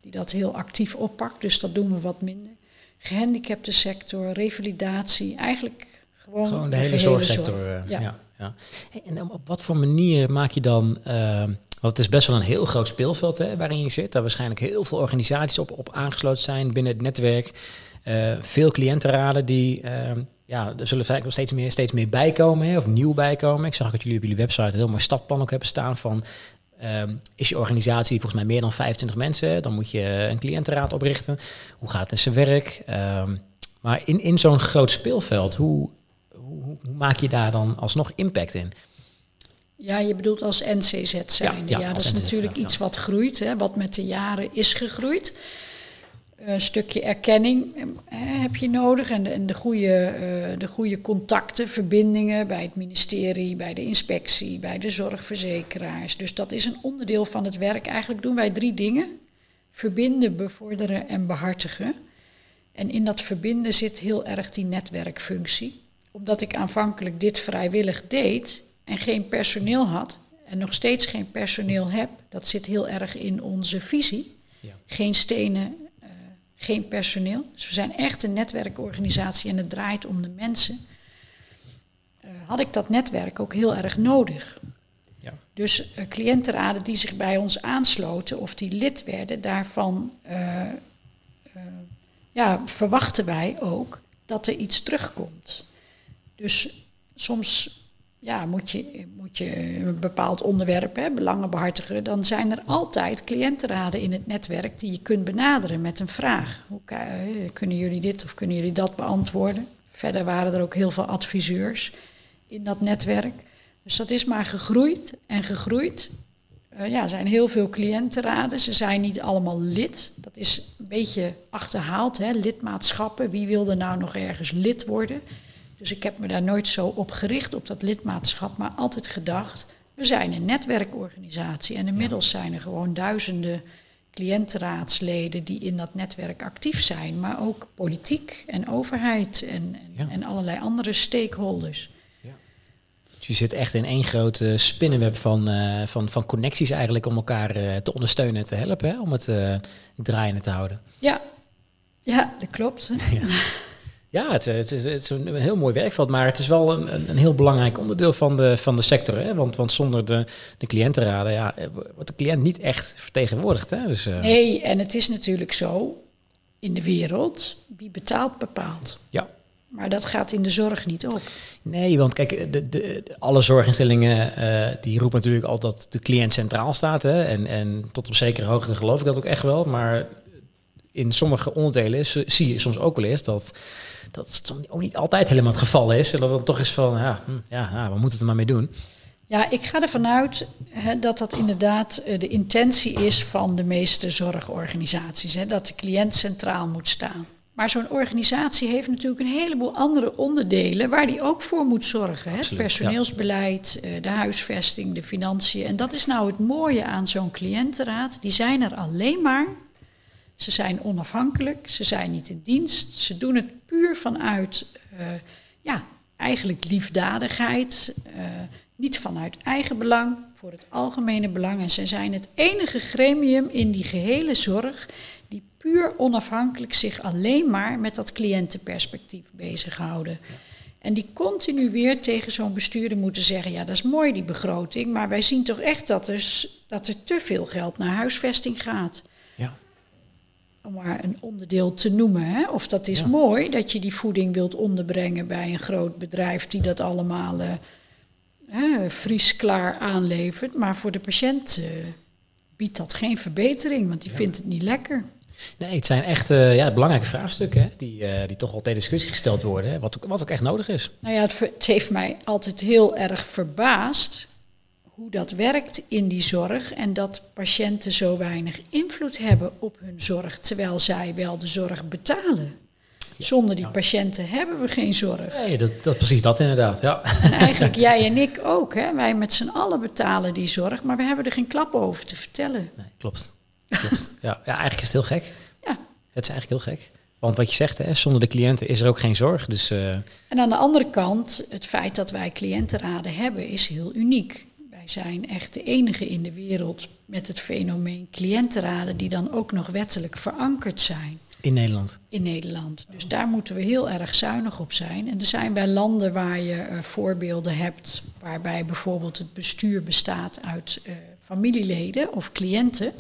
die dat heel actief oppakt, dus dat doen we wat minder. Gehandicapte sector, revalidatie, eigenlijk gewoon, gewoon de, de hele zorgsector. Zorg. ja. ja. En op wat voor manier maak je dan, uh, want het is best wel een heel groot speelveld hè, waarin je zit, daar waarschijnlijk heel veel organisaties op, op aangesloten zijn binnen het netwerk, uh, veel cliëntenraden die, uh, ja, er zullen nog steeds meer, steeds meer bijkomen hè, of nieuw bijkomen. Ik zag dat jullie op jullie website een heel mooi stapplan ook hebben staan van, um, is je organisatie volgens mij meer dan 25 mensen, dan moet je een cliëntenraad oprichten. Hoe gaat het in zijn werk? Maar in, in zo'n groot speelveld, hoe, hoe, hoe, maak je daar dan alsnog impact in? Ja, je bedoelt als NCZ zijn. Ja, ja, ja dat is NCZ, natuurlijk iets wat groeit, hè, wat met de jaren is gegroeid. Een stukje erkenning eh, heb je nodig en de, en de, goede, uh, de goede contacten, verbindingen bij het ministerie, bij de inspectie, bij de zorgverzekeraars. Dus dat is een onderdeel van het werk. Eigenlijk doen wij drie dingen: verbinden, bevorderen en behartigen. En in dat verbinden zit heel erg die netwerkfunctie omdat ik aanvankelijk dit vrijwillig deed en geen personeel had en nog steeds geen personeel heb, dat zit heel erg in onze visie. Ja. Geen stenen, uh, geen personeel. Dus we zijn echt een netwerkorganisatie en het draait om de mensen. Uh, had ik dat netwerk ook heel erg nodig. Ja. Dus uh, cliëntenraden die zich bij ons aansloten of die lid werden, daarvan ja, verwachten wij ook dat er iets terugkomt. Dus soms ja, moet, je, moet je een bepaald onderwerp, hè, belangen behartigen, dan zijn er altijd cliëntenraden in het netwerk die je kunt benaderen met een vraag. Hoe, kunnen jullie dit of kunnen jullie dat beantwoorden? Verder waren er ook heel veel adviseurs in dat netwerk. Dus dat is maar gegroeid en gegroeid. Uh, ja, er zijn heel veel cliëntenraden. Ze zijn niet allemaal lid. Dat is een beetje achterhaald, hè? lidmaatschappen. Wie wil er nou nog ergens lid worden? Dus ik heb me daar nooit zo op gericht, op dat lidmaatschap, maar altijd gedacht, we zijn een netwerkorganisatie en inmiddels zijn er gewoon duizenden cliëntenraadsleden die in dat netwerk actief zijn, maar ook politiek en overheid en, en, en allerlei andere stakeholders. Dus je zit echt in één grote spinnenweb van, uh, van, van connecties eigenlijk om elkaar uh, te ondersteunen en te helpen, hè? om het uh, draaiende te houden. Ja, ja dat klopt. Ja. Ja, het, het, is, het, is, een heel mooi werkveld, maar het is wel een, een heel belangrijk onderdeel van de, van de sector. Hè? Want, want zonder de, de cliëntenraden ja, wordt de cliënt niet echt vertegenwoordigd. Hè? Dus, uh... Nee, en het is natuurlijk zo in de wereld, wie betaalt bepaalt. Ja. Maar dat gaat in de zorg niet op. Nee, want kijk, de, de, alle zorginstellingen uh, die roepen natuurlijk altijd dat de cliënt centraal staat. Hè? En, en tot op zekere hoogte geloof ik dat ook echt wel. Maar in sommige onderdelen zie je soms ook wel eens dat dat ook niet altijd helemaal het geval is. En dat dan toch is van, ja, hm, ja, ja, we moeten het er maar mee doen. Ja, ik ga ervan uit hè, dat dat inderdaad uh, de intentie is van de meeste zorgorganisaties. Hè, dat de cliënt centraal moet staan. Maar zo'n organisatie heeft natuurlijk een heleboel andere onderdelen waar die ook voor moet zorgen. Hè? het personeelsbeleid, ja. de huisvesting, de financiën. En dat is nou het mooie aan zo'n cliëntenraad. Die zijn er alleen maar ze zijn onafhankelijk, ze zijn niet in dienst, ze doen het puur vanuit, uh, ja, eigenlijk liefdadigheid, uh, niet vanuit eigen belang, voor het algemene belang. En ze zijn het enige gremium in die gehele zorg die puur onafhankelijk zich alleen maar met dat cliëntenperspectief bezighouden. En die continu weer tegen zo'n bestuurder moeten zeggen: ja, dat is mooi die begroting, maar wij zien toch echt dat er, dat er te veel geld naar huisvesting gaat om maar een onderdeel te noemen. Hè? Of dat is mooi dat je die voeding wilt onderbrengen bij een groot bedrijf die dat allemaal uh, klaar aanlevert. Maar voor de patiënt uh, biedt dat geen verbetering, want die vindt het niet lekker. Nee, het zijn echt uh, ja, belangrijke vraagstukken hè, die, die toch altijd discussie gesteld worden. Hè, wat, ook, wat ook echt nodig is. Nou ja, het, het heeft mij altijd heel erg verbaasd hoe dat werkt in die zorg en dat patiënten zo weinig invloed hebben op hun zorg, terwijl zij wel de zorg betalen. Zonder die patiënten hebben we geen zorg. Nee, dat, dat, precies dat inderdaad, ja. En eigenlijk jij en ik ook, hè? wij met z'n allen betalen die zorg, maar we hebben er geen klap over te vertellen. Nee, klopt. klopt. ja, ja, eigenlijk is het heel gek. Ja. Het is eigenlijk heel gek. Want wat je zegt, hè, zonder de cliënten is er ook geen zorg. Dus, uh... En aan de andere kant, het feit dat wij cliëntenraden hebben, is heel uniek. Zijn echt de enige in de wereld met het fenomeen cliëntenraden die dan ook nog wettelijk verankerd zijn. In Nederland? In Nederland. Dus daar moeten we heel erg zuinig op zijn. En er zijn bij landen waar je uh, voorbeelden hebt, waarbij bijvoorbeeld het bestuur bestaat uit uh, familieleden of cliënten.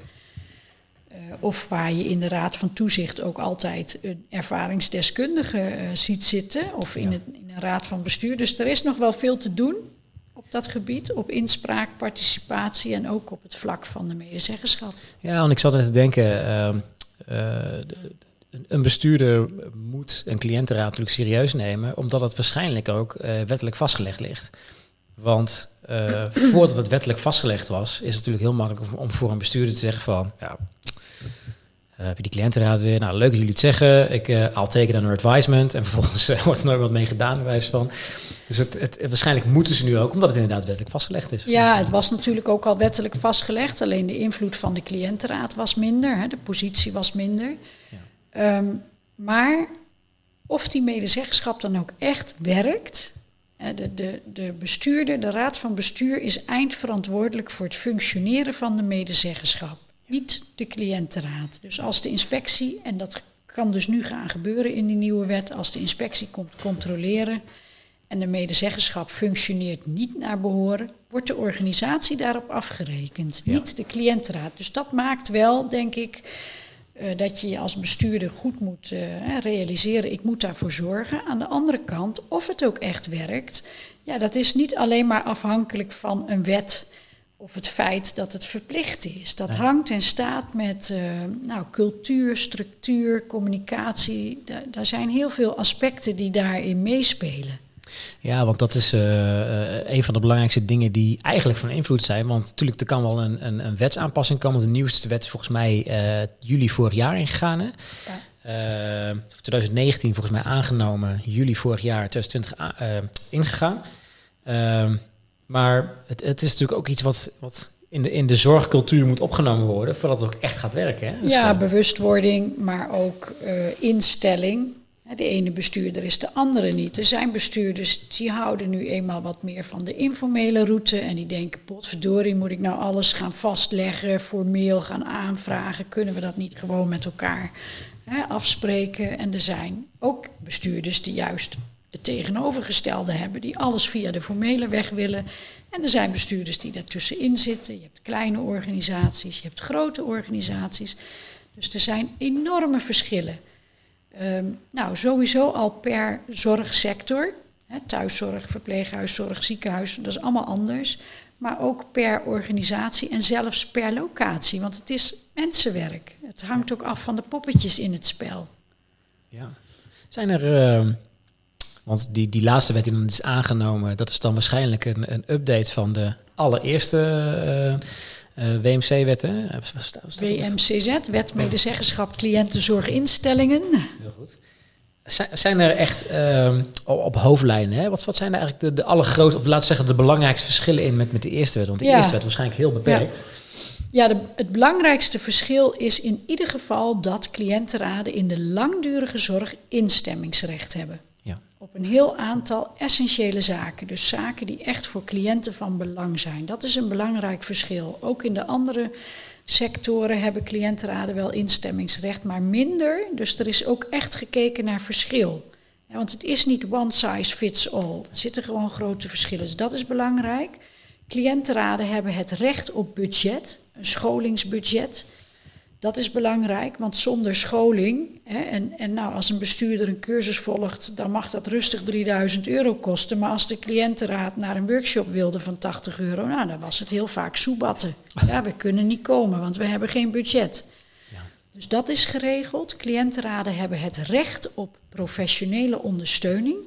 Uh, of waar je in de Raad van Toezicht ook altijd een ervaringsdeskundige ziet zitten. Of in, het, in een Raad van Bestuur. Dus er is nog wel veel te doen op dat gebied, op inspraak, participatie en ook op het vlak van de medezeggenschap. Ja, want ik zat net te denken, uh, uh, een bestuurder moet een cliëntenraad natuurlijk serieus nemen, omdat het waarschijnlijk ook uh, wettelijk vastgelegd ligt. Want uh, voordat het wettelijk vastgelegd was, is het natuurlijk heel makkelijk om voor een bestuurder te zeggen van, ja, heb je die cliëntenraad weer? Nou, leuk dat jullie het zeggen. Ik uh, I'll take it under advisement. En vervolgens uh, wordt er nooit wat mee gedaan, wijs van. Dus het, het, waarschijnlijk moeten ze nu ook, omdat het inderdaad wettelijk vastgelegd is. Ja, het was natuurlijk ook al wettelijk vastgelegd. Alleen de invloed van de cliëntenraad was minder. Hè, de positie was minder. Ja. Um, maar of die medezeggenschap dan ook echt werkt... De, de, de bestuurder, de raad van bestuur is eindverantwoordelijk voor het functioneren van de medezeggenschap. Niet de cliëntenraad. Dus als de inspectie, en dat kan dus nu gaan gebeuren in die nieuwe wet, als de inspectie komt controleren en de medezeggenschap functioneert niet naar behoren, wordt de organisatie daarop afgerekend, niet de cliëntenraad. Dus dat maakt wel, denk ik, uh, dat je je als bestuurder goed moet uh, realiseren, ik moet daarvoor zorgen. Aan de andere kant, of het ook echt werkt, ja, dat is niet alleen maar afhankelijk van een wet of het feit dat het verplicht is. Dat hangt en staat met uh, nou, cultuur, structuur, communicatie. daar zijn heel veel aspecten die daarin meespelen. Ja, want dat is uh, een van de belangrijkste dingen die eigenlijk van invloed zijn. Want natuurlijk, er kan wel een, een, een wetsaanpassing komen. de nieuwste wet is volgens mij uh, juli vorig jaar ingegaan. Hè? Ja. 2019 volgens mij aangenomen, juli vorig jaar, 2020 ingegaan. Maar het, het is natuurlijk ook iets wat, wat in, de, in de zorgcultuur moet opgenomen worden voordat het ook echt gaat werken. Hè? Dus, ja, bewustwording, maar ook instelling. De ene bestuurder is de andere niet. Er zijn bestuurders die houden nu eenmaal wat meer van de informele route. En die denken, potverdorie, moet ik nou alles gaan vastleggen, formeel gaan aanvragen? Kunnen we dat niet gewoon met elkaar hè, afspreken? En er zijn ook bestuurders die juist het tegenovergestelde hebben, die alles via de formele weg willen. En er zijn bestuurders die daartussenin zitten. Je hebt kleine organisaties, je hebt grote organisaties. Dus er zijn enorme verschillen. Um, nou, sowieso al per zorgsector. Thuiszorg, verpleeghuiszorg, ziekenhuis, dat is allemaal anders. Maar ook per organisatie en zelfs per locatie. Want het is mensenwerk. Het hangt ook af van de poppetjes in het spel. Ja. Zijn er. Uh, want die, die laatste wet die dan is aangenomen, dat is dan waarschijnlijk een, een update van de allereerste. Uh, uh, WMC-wet, hè? WMCZ, Wet Medezeggenschap Cliëntenzorginstellingen. Heel goed. Zijn er echt uh, op hoofdlijnen, hè? Wat, wat zijn er eigenlijk de, de allergrootste, of laten zeggen de belangrijkste verschillen in met, met de eerste wet? Want de eerste wet waarschijnlijk heel beperkt. Ja, ja de, het belangrijkste verschil is in ieder geval dat cliëntenraden in de langdurige zorg instemmingsrecht hebben op een heel aantal essentiële zaken. Dus zaken die echt voor cliënten van belang zijn. Dat is een belangrijk verschil. Ook in de andere sectoren hebben cliëntenraden wel instemmingsrecht, maar minder. Dus er is ook echt gekeken naar verschil. want het is niet one size fits all. Er zitten gewoon grote verschillen. Dus dat is belangrijk. Cliëntenraden hebben het recht op budget, een scholingsbudget. Dat is belangrijk, want zonder scholing, hè, en, en nou, als een bestuurder een cursus volgt, dan mag dat rustig 3000 euro kosten. Maar als de cliëntenraad naar een workshop wilde van 80 euro, nou, dan was het heel vaak soebatten. Ja, we kunnen niet komen, want we hebben geen budget. Ja. Dus dat is geregeld. Cliëntenraden hebben het recht op professionele ondersteuning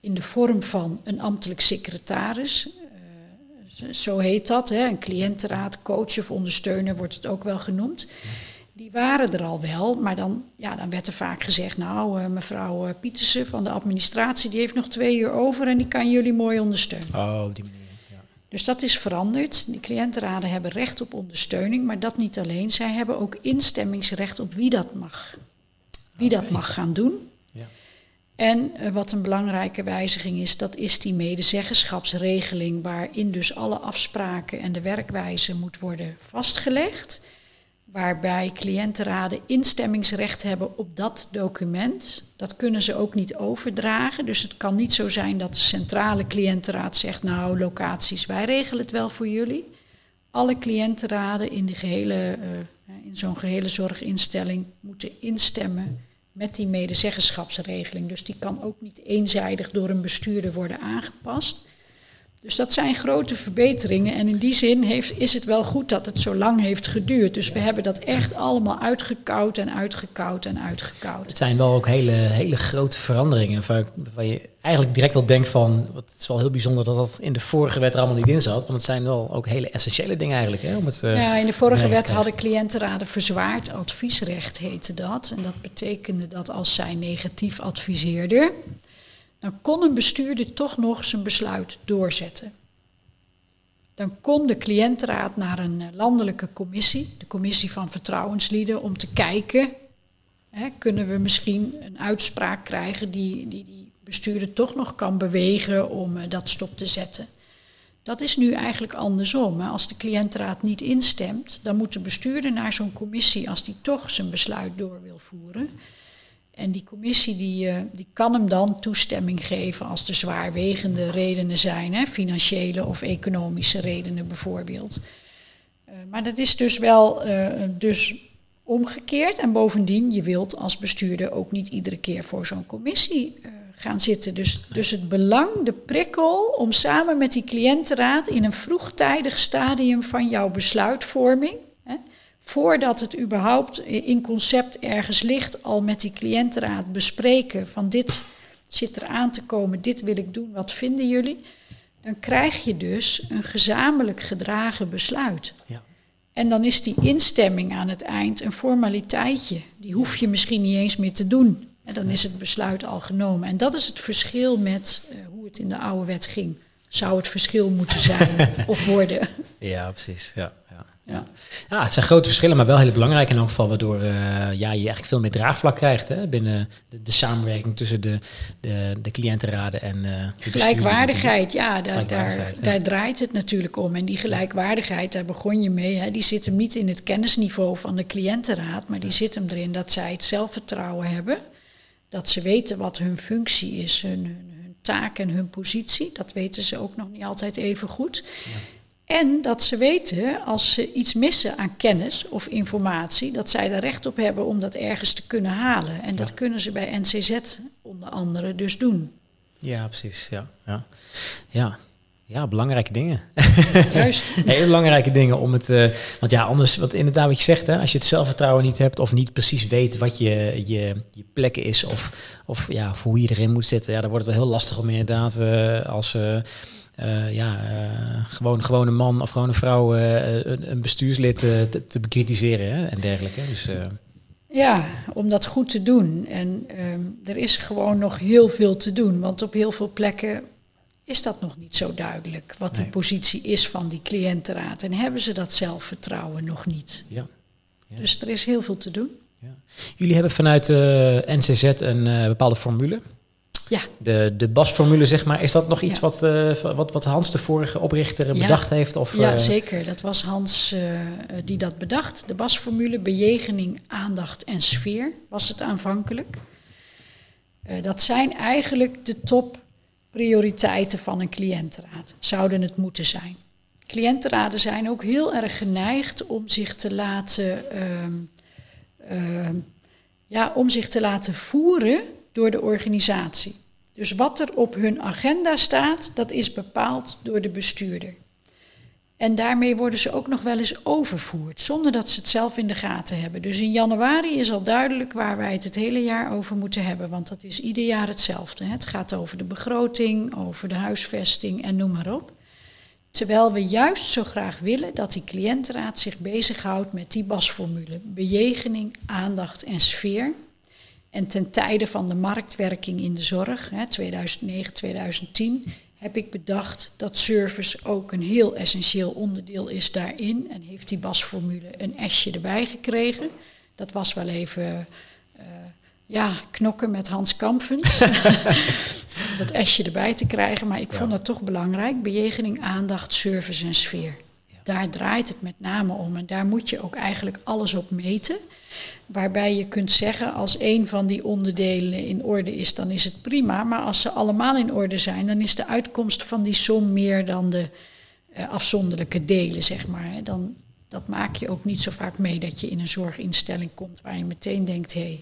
in de vorm van een ambtelijk secretaris, zo heet dat, hè, een cliëntenraad, coach of ondersteuner wordt het ook wel genoemd. Die waren er al wel, maar dan, ja, dan werd er vaak gezegd, nou uh, mevrouw uh, Pietersen van de administratie, die heeft nog twee uur over en die kan jullie mooi ondersteunen. Oh, die manier. Ja. Dus dat is veranderd. De cliëntenraden hebben recht op ondersteuning, maar dat niet alleen. Zij hebben ook instemmingsrecht op wie dat mag. Wie dat mag gaan doen. En uh, wat een belangrijke wijziging is, dat is die medezeggenschapsregeling, waarin dus alle afspraken en de werkwijze moet worden vastgelegd. Waarbij cliëntenraden instemmingsrecht hebben op dat document. Dat kunnen ze ook niet overdragen. Dus het kan niet zo zijn dat de centrale cliëntenraad zegt: Nou, locaties, wij regelen het wel voor jullie. Alle cliëntenraden in, de gehele, uh, in zo'n gehele zorginstelling moeten instemmen met die medezeggenschapsregeling. Dus die kan ook niet eenzijdig door een bestuurder worden aangepast. Dus dat zijn grote verbeteringen. En in die zin heeft, is het wel goed dat het zo lang heeft geduurd. Dus we hebben dat echt allemaal uitgekoud en uitgekoud en uitgekoud. Het zijn wel ook hele, hele grote veranderingen. Waarvan je eigenlijk direct al denkt van... Het is wel heel bijzonder dat dat in de vorige wet er allemaal niet in zat. Want het zijn wel ook hele essentiële dingen eigenlijk. Hè, om het, uh, ja, in de vorige wet hadden cliëntenraden verzwaard adviesrecht, heette dat. En dat betekende dat als zij negatief adviseerden dan kon een bestuurder toch nog zijn besluit doorzetten. Dan kon de cliëntenraad naar een eh, landelijke commissie, de commissie van vertrouwenslieden, om te kijken, hè, kunnen we misschien een uitspraak krijgen die, die die bestuurder toch nog kan bewegen om uh, dat stop te zetten. Dat is nu eigenlijk andersom. Als de cliëntenraad niet instemt, dan moet de bestuurder naar zo'n commissie als die toch zijn besluit door wil voeren. En die commissie die, eh, die kan hem dan toestemming geven als er zwaarwegende redenen zijn, hè, financiële of economische redenen bijvoorbeeld. Uh, maar dat is dus wel uh, dus omgekeerd. En bovendien, je wilt als bestuurder ook niet iedere keer voor zo'n commissie gaan zitten. Dus, dus het belang, de prikkel om samen met die cliëntenraad in een vroegtijdig stadium van jouw besluitvorming, voordat het überhaupt in concept ergens ligt, al met die cliëntenraad bespreken van dit zit er aan te komen, dit wil ik doen, wat vinden jullie? Dan krijg je dus een gezamenlijk gedragen besluit. Ja. En dan is die instemming aan het eind een formaliteitje. Die hoef je misschien niet eens meer te doen. En dan is het besluit al genomen. En dat is het verschil met uh, hoe het in de oude wet ging. Zou het verschil moeten zijn of worden? Ja, precies. Ja, ja. Ja. het zijn grote verschillen, maar wel heel belangrijk in elk geval, waardoor uh, ja, je eigenlijk veel meer draagvlak krijgt hè, binnen de, de samenwerking tussen de, de, de cliëntenraden en uh, de Gelijkwaardigheid, ja daar, daar, daar draait het natuurlijk om. En die gelijkwaardigheid, daar begon je mee, hè, die zit hem niet in het kennisniveau van de cliëntenraad, maar die zit hem erin dat zij het zelfvertrouwen hebben dat ze weten wat hun functie is, hun, hun, taak en hun positie. Dat weten ze ook nog niet altijd even goed. Ja. En dat ze weten, als ze iets missen aan kennis of informatie, dat zij er recht op hebben om dat ergens te kunnen halen. En dat kunnen ze bij NCZ onder andere dus doen. Ja, precies. Ja, ja. ja. Ja, belangrijke dingen. Juist. Hele belangrijke dingen om het. Uh, want ja, anders, wat inderdaad wat je zegt, hè, als je het zelfvertrouwen niet hebt of niet precies weet wat je, je, je plek is of, of ja, of hoe je erin moet zitten, ja, dan wordt het wel heel lastig om inderdaad uh, als. Uh, ja, gewoon, gewoon een man of gewoon een vrouw een, een, bestuurslid te, te, bekritiseren hè, en dergelijke. Dus, ja, om dat goed te doen. En ehm, er is gewoon nog heel veel te doen, want op heel veel plekken is dat nog niet zo duidelijk wat de positie is van die cliëntenraad. En hebben ze dat zelfvertrouwen nog niet. Ja. ja. Dus er is heel veel te doen. Ja. Jullie hebben vanuit eh, NCZ een bepaalde formule. Ja. De, de BAS-formule, zeg maar. Is dat nog iets wat, uh, wat, wat Hans, de vorige oprichter, bedacht heeft? Of, ja, zeker. Dat was Hans die dat bedacht. De BAS-formule, bejegening, aandacht en sfeer, was het aanvankelijk. dat zijn eigenlijk de top prioriteiten van een cliëntenraad. Zouden het moeten zijn. Cliëntenraden zijn ook heel erg geneigd om zich te laten, uh, ja, om zich te laten voeren door de organisatie. Dus wat er op hun agenda staat, dat is bepaald door de bestuurder. En daarmee worden ze ook nog wel eens overvoerd, zonder dat ze het zelf in de gaten hebben. Dus in januari is al duidelijk waar wij het het hele jaar over moeten hebben, want dat is ieder jaar hetzelfde. Het gaat over de begroting, over de huisvesting en noem maar op. Terwijl we juist zo graag willen dat die cliëntenraad zich bezighoudt met die basformule. Bejegening, aandacht en sfeer. En ten tijde van de marktwerking in de zorg, 2009, 2010, heb ik bedacht dat service ook een heel essentieel onderdeel is daarin. En heeft die basformule een S'je erbij gekregen. Dat was wel even uh, ja, knokken met Hans Kampfens. dat S'je erbij te krijgen. Maar ik vond dat toch belangrijk. Bejegening, aandacht, service en sfeer. Daar draait het met name om. En daar moet je ook eigenlijk alles op meten. Waarbij je kunt zeggen, als een van die onderdelen in orde is, dan is het prima. Maar als ze allemaal in orde zijn, dan is de uitkomst van die som meer dan de uh, afzonderlijke delen, zeg maar. Dan, dat maak je ook niet zo vaak mee dat je in een zorginstelling komt waar je meteen denkt, hé, hey,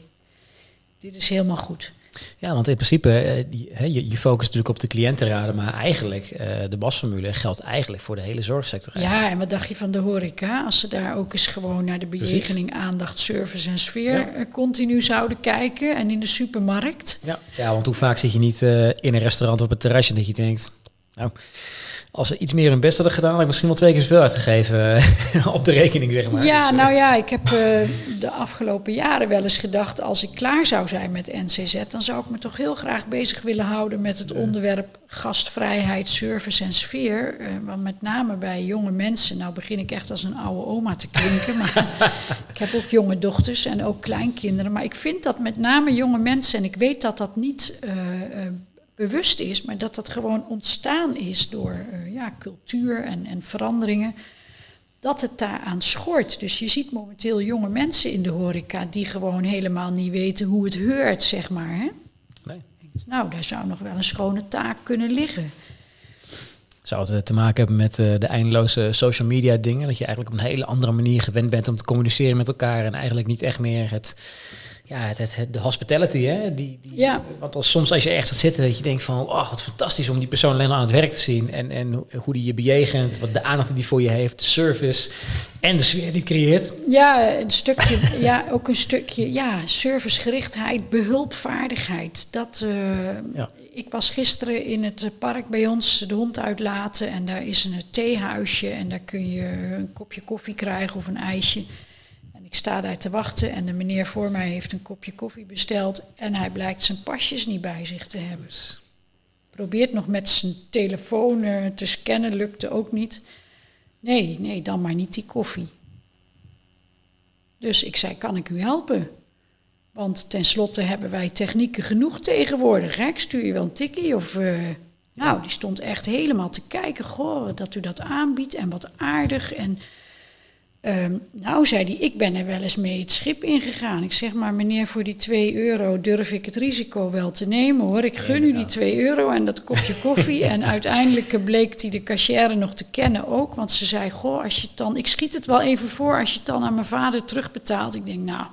dit is helemaal goed. Ja, want in principe, uh, je, je focust natuurlijk op de cliëntenraden, maar eigenlijk, uh, de basformule geldt eigenlijk voor de hele zorgsector. Ja, en wat dacht je van de horeca? Als ze daar ook eens gewoon naar de bejegening, aandacht, service en sfeer ja. continu zouden kijken en in de supermarkt. Ja, ja want hoe vaak zit je niet in een restaurant op het terrasje dat je denkt, nou als ze iets meer hun best hadden gedaan, had ik misschien wel twee keer zoveel uitgegeven eh, op de rekening, zeg maar. Ja, dus, nou ja, ik heb uh, de afgelopen jaren wel eens gedacht, als ik klaar zou zijn met NCZ, dan zou ik me toch heel graag bezig willen houden met het onderwerp gastvrijheid, service en sfeer. Uh, want met name bij jonge mensen, nou begin ik echt als een oude oma te klinken, maar ik heb ook jonge dochters en ook kleinkinderen. Maar ik vind dat met name jonge mensen, en ik weet dat dat niet bewust is, maar dat dat gewoon ontstaan is door uh, ja, cultuur en, en veranderingen. Dat het daaraan schort. Dus je ziet momenteel jonge mensen in de horeca die gewoon helemaal niet weten hoe het heurt, zeg maar. Hè? Nee. Nou, daar zou nog wel een schone taak kunnen liggen. Zou het te maken hebben met uh, de eindeloze social media dingen? Dat je eigenlijk op een hele andere manier gewend bent om te communiceren met elkaar en eigenlijk niet echt meer het ja, het, het, de hospitality, hè? Die, die, ja. Want als, soms als je ergens gaat zitten, dat je denkt van, oh, wat fantastisch om die persoon alleen aan het werk te zien. En, en hoe die je bejegent, wat de aandacht die die voor je heeft, de service en de sfeer die het creëert. Ja, een stukje, ja, ook een stukje, ja, servicegerichtheid, behulpvaardigheid. Dat, uh, ja. Ik was gisteren in het park bij ons de hond uitlaten en daar is een theehuisje en daar kun je een kopje koffie krijgen of een ijsje. Ik sta daar te wachten en de meneer voor mij heeft een kopje koffie besteld en hij blijkt zijn pasjes niet bij zich te hebben. Probeert nog met zijn telefoon uh, te scannen, lukte ook niet. Nee, nee, dan maar niet die koffie. Dus ik zei, kan ik u helpen? Want tenslotte hebben wij technieken genoeg tegenwoordig. Hè? Ik stuur je wel een tikkie of... Uh, nou, die stond echt helemaal te kijken. Goh, dat u dat aanbiedt en wat aardig. En Ehm, nou, zei hij, ik ben er wel eens mee het schip ingegaan. Ik zeg maar, meneer, voor die 2 euro durf ik het risico wel te nemen hoor. Ik gun u die 2 euro en dat kopje koffie. en uiteindelijk bleek hij de cashier nog te kennen ook. Want ze zei, goh, als je het dan, ik schiet het wel even voor als je het dan aan mijn vader terugbetaalt. Ik denk, nou...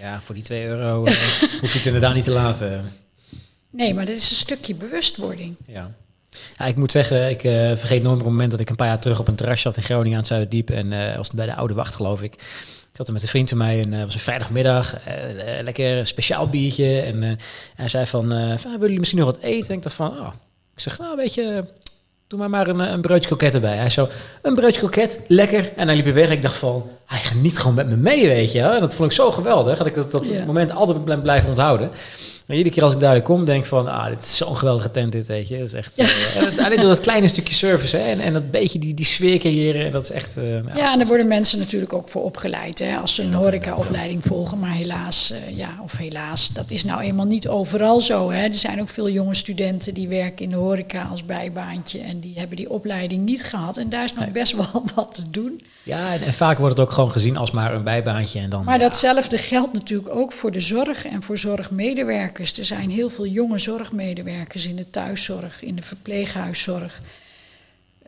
Ja, voor die 2 euro uh, hoef je het inderdaad niet te laten. Nee, maar dat is een stukje bewustwording. Ja. Ja, ik moet zeggen, ik uh, vergeet nooit meer een moment dat ik een paar jaar terug op een terras zat in Groningen aan het Zuiderdiep. En uh, was bij de Oude Wacht, geloof ik. Ik zat er met een vriend van mij en het uh, was een vrijdagmiddag. lekker speciaal biertje. En hij zei van, van, willen jullie misschien nog wat eten? En ik dacht van, oh. ik zeg, nou weet je, doe maar maar een, een broodje kroket erbij. Hij zo, een broodje kroket, lekker. En hij liep weer weg. Ik dacht van, hij geniet gewoon met me mee, weet je. En dat vond ik zo geweldig. Dat ik dat, dat yeah. moment altijd blijven onthouden. Maar iedere keer als ik daar kom, denk van, ah, dit is zo'n geweldige tent dit, weet je. Het is echt, ja. uh, alleen door dat kleine stukje service hè, en, en dat beetje die, die sfeer creëren, en dat is echt... Uh, ja, ja, en daar worden mensen natuurlijk ook voor opgeleid, hè, als ze een horecaopleiding volgen. Maar helaas, uh, ja, of helaas, dat is nou eenmaal niet overal zo. Hè. Er zijn ook veel jonge studenten die werken in de horeca als bijbaantje en die hebben die opleiding niet gehad. En daar is nog nee. best wel wat te doen. Ja, en, en, vaak wordt het ook gewoon gezien als maar een bijbaantje. En dan, maar datzelfde geldt natuurlijk ook voor de zorg en voor zorgmedewerkers. Er zijn heel veel jonge zorgmedewerkers in de thuiszorg, in de verpleeghuiszorg.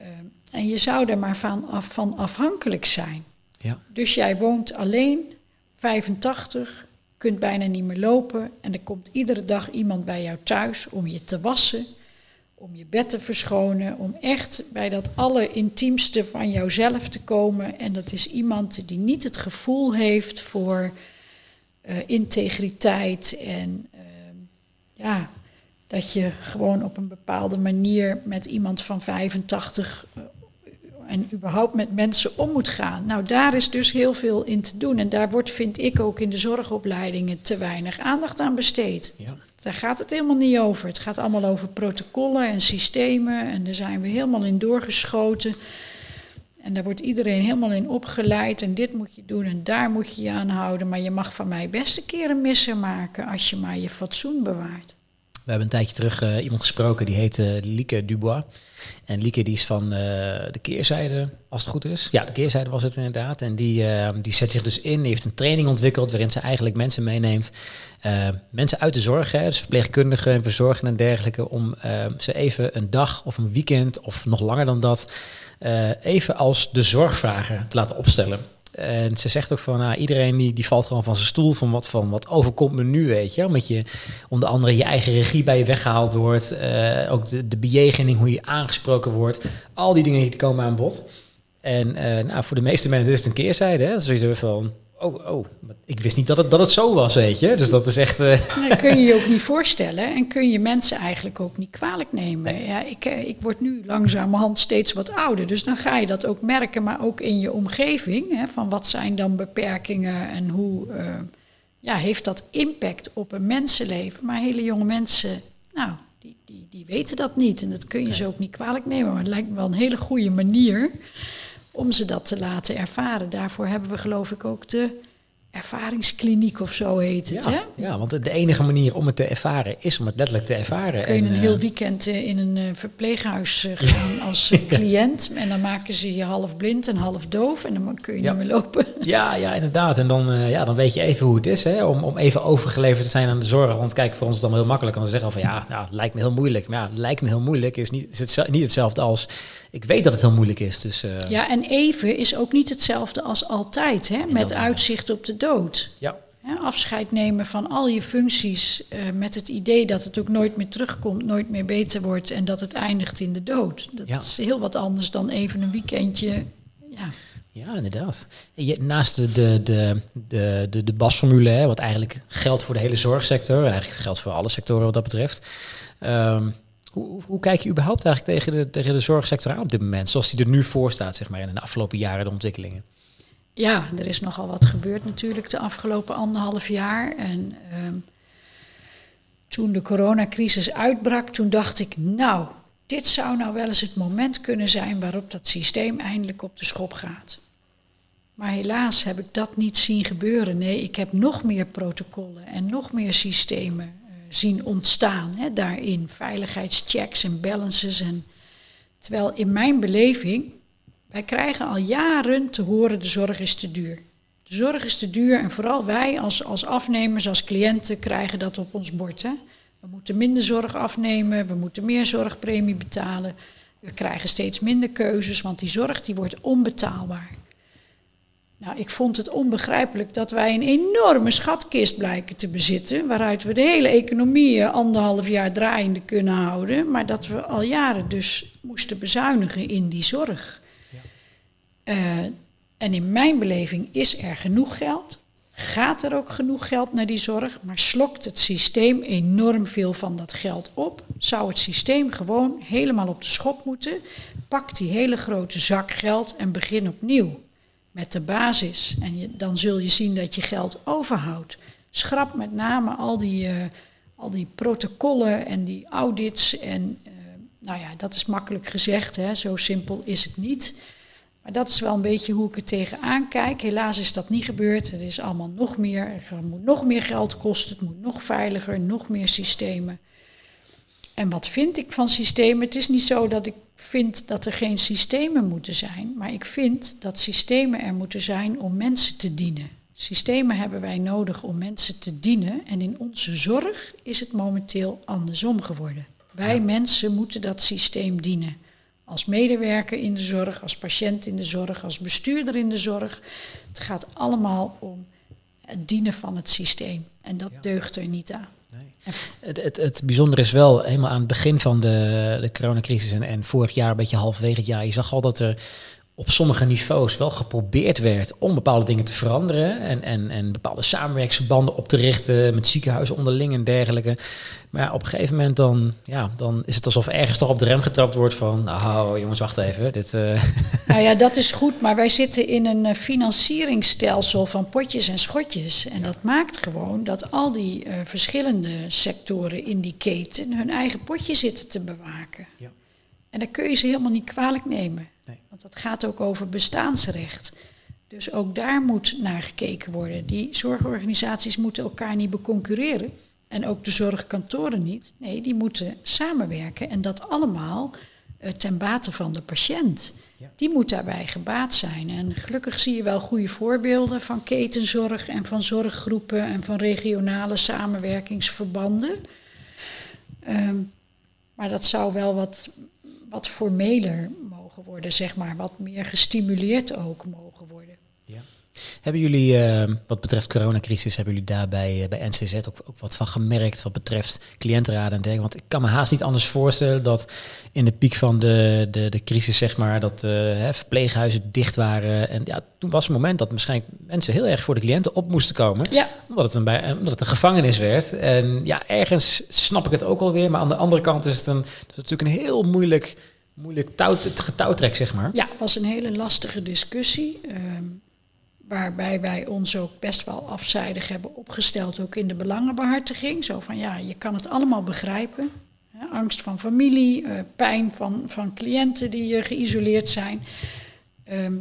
Uh, en je zou er maar van, af, van afhankelijk zijn. Ja. Dus jij woont alleen, 85, kunt bijna niet meer lopen. En er komt iedere dag iemand bij jou thuis om je te wassen om je bed te verschonen, om echt bij dat allerintiemste van jouzelf te komen. En dat is iemand die niet het gevoel heeft voor uh, integriteit en uh, ja, dat je gewoon op een bepaalde manier met iemand van 85 uh, en überhaupt met mensen om moet gaan. Nou, daar is dus heel veel in te doen. En daar wordt, vind ik, ook in de zorgopleidingen te weinig aandacht aan besteed. Ja. Daar gaat het helemaal niet over. Het gaat allemaal over protocollen en systemen. En daar zijn we helemaal in doorgeschoten. En daar wordt iedereen helemaal in opgeleid. En dit moet je doen en daar moet je je aan houden. Maar je mag van mij best een keer een misser maken als je maar je fatsoen bewaart. We hebben een tijdje terug uh, iemand gesproken, die heet Lieke Dubois. En Lieke die is van uh, de keerzijde, als het goed is. Ja, de keerzijde was het inderdaad. En die, die zet zich dus in, die heeft een training ontwikkeld waarin ze eigenlijk mensen meeneemt. mensen uit de zorg, hè, dus verpleegkundigen en verzorgen en dergelijke, om ze even een dag of een weekend of nog langer dan dat, even als de zorgvragen te laten opstellen. En ze zegt ook van, nou, iedereen die, die valt gewoon van zijn stoel van wat, van wat overkomt me nu, weet je. Omdat je onder andere je eigen regie bij je weggehaald wordt. Uh, ook de, de bejegening, hoe je aangesproken wordt. Al die dingen die komen aan bod. En uh, nou, voor de meeste mensen is het een keerzijde. Hè? Sowieso van, oh, oh, ik wist niet dat het, dat het zo was, weet je. Dus dat is echt... Uh... Dat kun je je ook niet voorstellen en kun je mensen eigenlijk ook niet kwalijk nemen. Nee. Ja, ik, ik word nu langzamerhand steeds wat ouder, dus dan ga je dat ook merken, maar ook in je omgeving. Hè, van wat zijn dan beperkingen en hoe uh, ja, heeft dat impact op een mensenleven. Maar hele jonge mensen, nou, die, die, die weten dat niet en dat kun je nee. ze ook niet kwalijk nemen. Maar het lijkt me wel een hele goede manier om ze dat te laten ervaren. Daarvoor hebben we geloof ik ook de ervaringskliniek of zo heet het. Ja, hè? ja, want de enige manier om het te ervaren is om het letterlijk te ervaren. Kun je En, een eh, heel weekend eh, in een eh, verpleeghuis gaan als cliënt. En dan maken ze je half blind en half doof. En dan kun je Ja. niet meer lopen. Ja, ja, inderdaad. En dan, ja, dan weet je even hoe het is, hè? Om, om even overgeleverd te zijn aan de zorg. Want kijk, voor ons is het dan heel makkelijk om te zeggen van ja, nou, het lijkt me heel moeilijk. Maar ja, het lijkt me heel moeilijk is, niet, is het, niet hetzelfde als ik weet dat het heel moeilijk is. Dus eh, Ja, en even is ook niet hetzelfde als altijd. Hè? Met uitzicht op de dood. ja. Afscheid nemen van al je functies eh, met het idee dat het ook nooit meer terugkomt, nooit meer beter wordt en dat het eindigt in de dood. Dat Ja. is heel wat anders dan even een weekendje. Ja, Ja, inderdaad. Je, naast de, de, de, de, de, de basformule, hè, wat eigenlijk geldt voor de hele zorgsector, en eigenlijk geldt voor alle sectoren wat dat betreft. Ehm, hoe, hoe- kijk je überhaupt eigenlijk tegen de, tegen de zorgsector aan op dit moment, zoals die er nu voor staat, zeg maar, in de afgelopen jaren, de ontwikkelingen? ja, er is nogal wat gebeurd natuurlijk de afgelopen anderhalf jaar. En ehm, toen de coronacrisis uitbrak, toen dacht ik, nou, dit zou nou wel eens het moment kunnen zijn waarop dat systeem eindelijk op de schop gaat. Maar helaas heb ik dat niet zien gebeuren. Nee, ik heb nog meer protocollen en nog meer systemen zien ontstaan hè, daarin. Veiligheidschecks en balances. En, terwijl in mijn beleving, wij krijgen al jaren te horen de zorg is te duur. De zorg is te duur en vooral wij als, als afnemers, als cliënten krijgen dat op ons bord. Hè. We moeten minder zorg afnemen, we moeten meer zorgpremie betalen. We krijgen steeds minder keuzes, want die zorg die wordt onbetaalbaar. Nou, ik vond het onbegrijpelijk dat wij een enorme schatkist blijken te bezitten, waaruit we de hele economie eh, anderhalf jaar draaiende kunnen houden, maar dat we al jaren dus moesten bezuinigen in die zorg. Eh, en in mijn beleving is er genoeg geld, gaat er ook genoeg geld naar die zorg, maar slokt het systeem enorm veel van dat geld op, zou het systeem gewoon helemaal op de schop moeten, pak die hele grote zak geld en begin opnieuw met de basis. En dan zul je zien dat je geld overhoudt. Schrap met name al die, eh, al die protocollen en die audits. En eh, nou ja, dat is makkelijk gezegd, hè? zo simpel is het niet. Maar dat is wel een beetje hoe ik er tegenaan kijk. Helaas is dat niet gebeurd. Het is allemaal nog meer. Er moet nog meer geld kosten. Het moet nog veiliger, nog meer systemen. En wat vind ik van systemen? Het is niet zo dat ik vind dat er geen systemen moeten zijn, maar ik vind dat systemen er moeten zijn om mensen te dienen. Systemen hebben wij nodig om mensen te dienen en in onze zorg is het momenteel andersom geworden. Wij mensen moeten dat systeem dienen. Als medewerker in de zorg, als patiënt in de zorg, als bestuurder in de zorg. Het gaat allemaal om het dienen van het systeem. En dat deugt er niet aan. Nee. Het, het, het bijzondere is wel, helemaal aan het begin van de, de coronacrisis en, en vorig jaar, een beetje halverwege het jaar, je zag al dat er op sommige niveaus wel geprobeerd werd om bepaalde dingen te veranderen en, en, en bepaalde samenwerksverbanden op te richten met ziekenhuizen onderling en dergelijke. Maar ja, op een gegeven moment dan, ja, dan is het alsof ergens toch op de rem getrapt wordt van, nou jongens, wacht even, dit... eh, Nou ja, dat is goed, maar wij zitten in een eh, financieringsstelsel van potjes en schotjes. En dat maakt gewoon dat al die eh, verschillende sectoren in die keten hun eigen potje zitten te bewaken. Ja. En dan kun je ze helemaal niet kwalijk nemen. Nee. Want dat gaat ook over bestaansrecht. Dus ook daar moet naar gekeken worden. Die zorgorganisaties moeten elkaar niet beconcurreren. En ook de zorgkantoren niet. Nee, die moeten samenwerken. En dat allemaal eh, ten bate van de patiënt. Ja. Die moet daarbij gebaat zijn. En gelukkig zie je wel goede voorbeelden van ketenzorg en van zorggroepen en van regionale samenwerkingsverbanden. Ehm, maar dat zou wel wat, wat formeler mogen worden, zeg maar. Wat meer gestimuleerd ook mogen. Hebben jullie, eh, wat betreft coronacrisis, hebben jullie daarbij bij NCZ ook, ook wat van gemerkt wat betreft cliëntenraden en dergelijke? Want ik kan me haast niet anders voorstellen dat in de piek van de, de, de crisis, zeg maar, dat eh, hè, verpleeghuizen dicht waren. En ja, toen was het moment dat waarschijnlijk mensen heel erg voor de cliënten op moesten komen. Ja, Omdat het, een, bij, omdat het een gevangenis werd. En ja, ergens snap ik het ook alweer. Maar aan de andere kant is het, een, het is natuurlijk een heel moeilijk, moeilijk touw, getouwtrek, zeg maar. ja, was een hele lastige discussie. ehm, waarbij wij ons ook best wel afzijdig hebben opgesteld, ook in de belangenbehartiging. Zo van ja, je kan het allemaal begrijpen. Angst van familie, eh, pijn van, van cliënten die eh, geïsoleerd zijn. Ehm,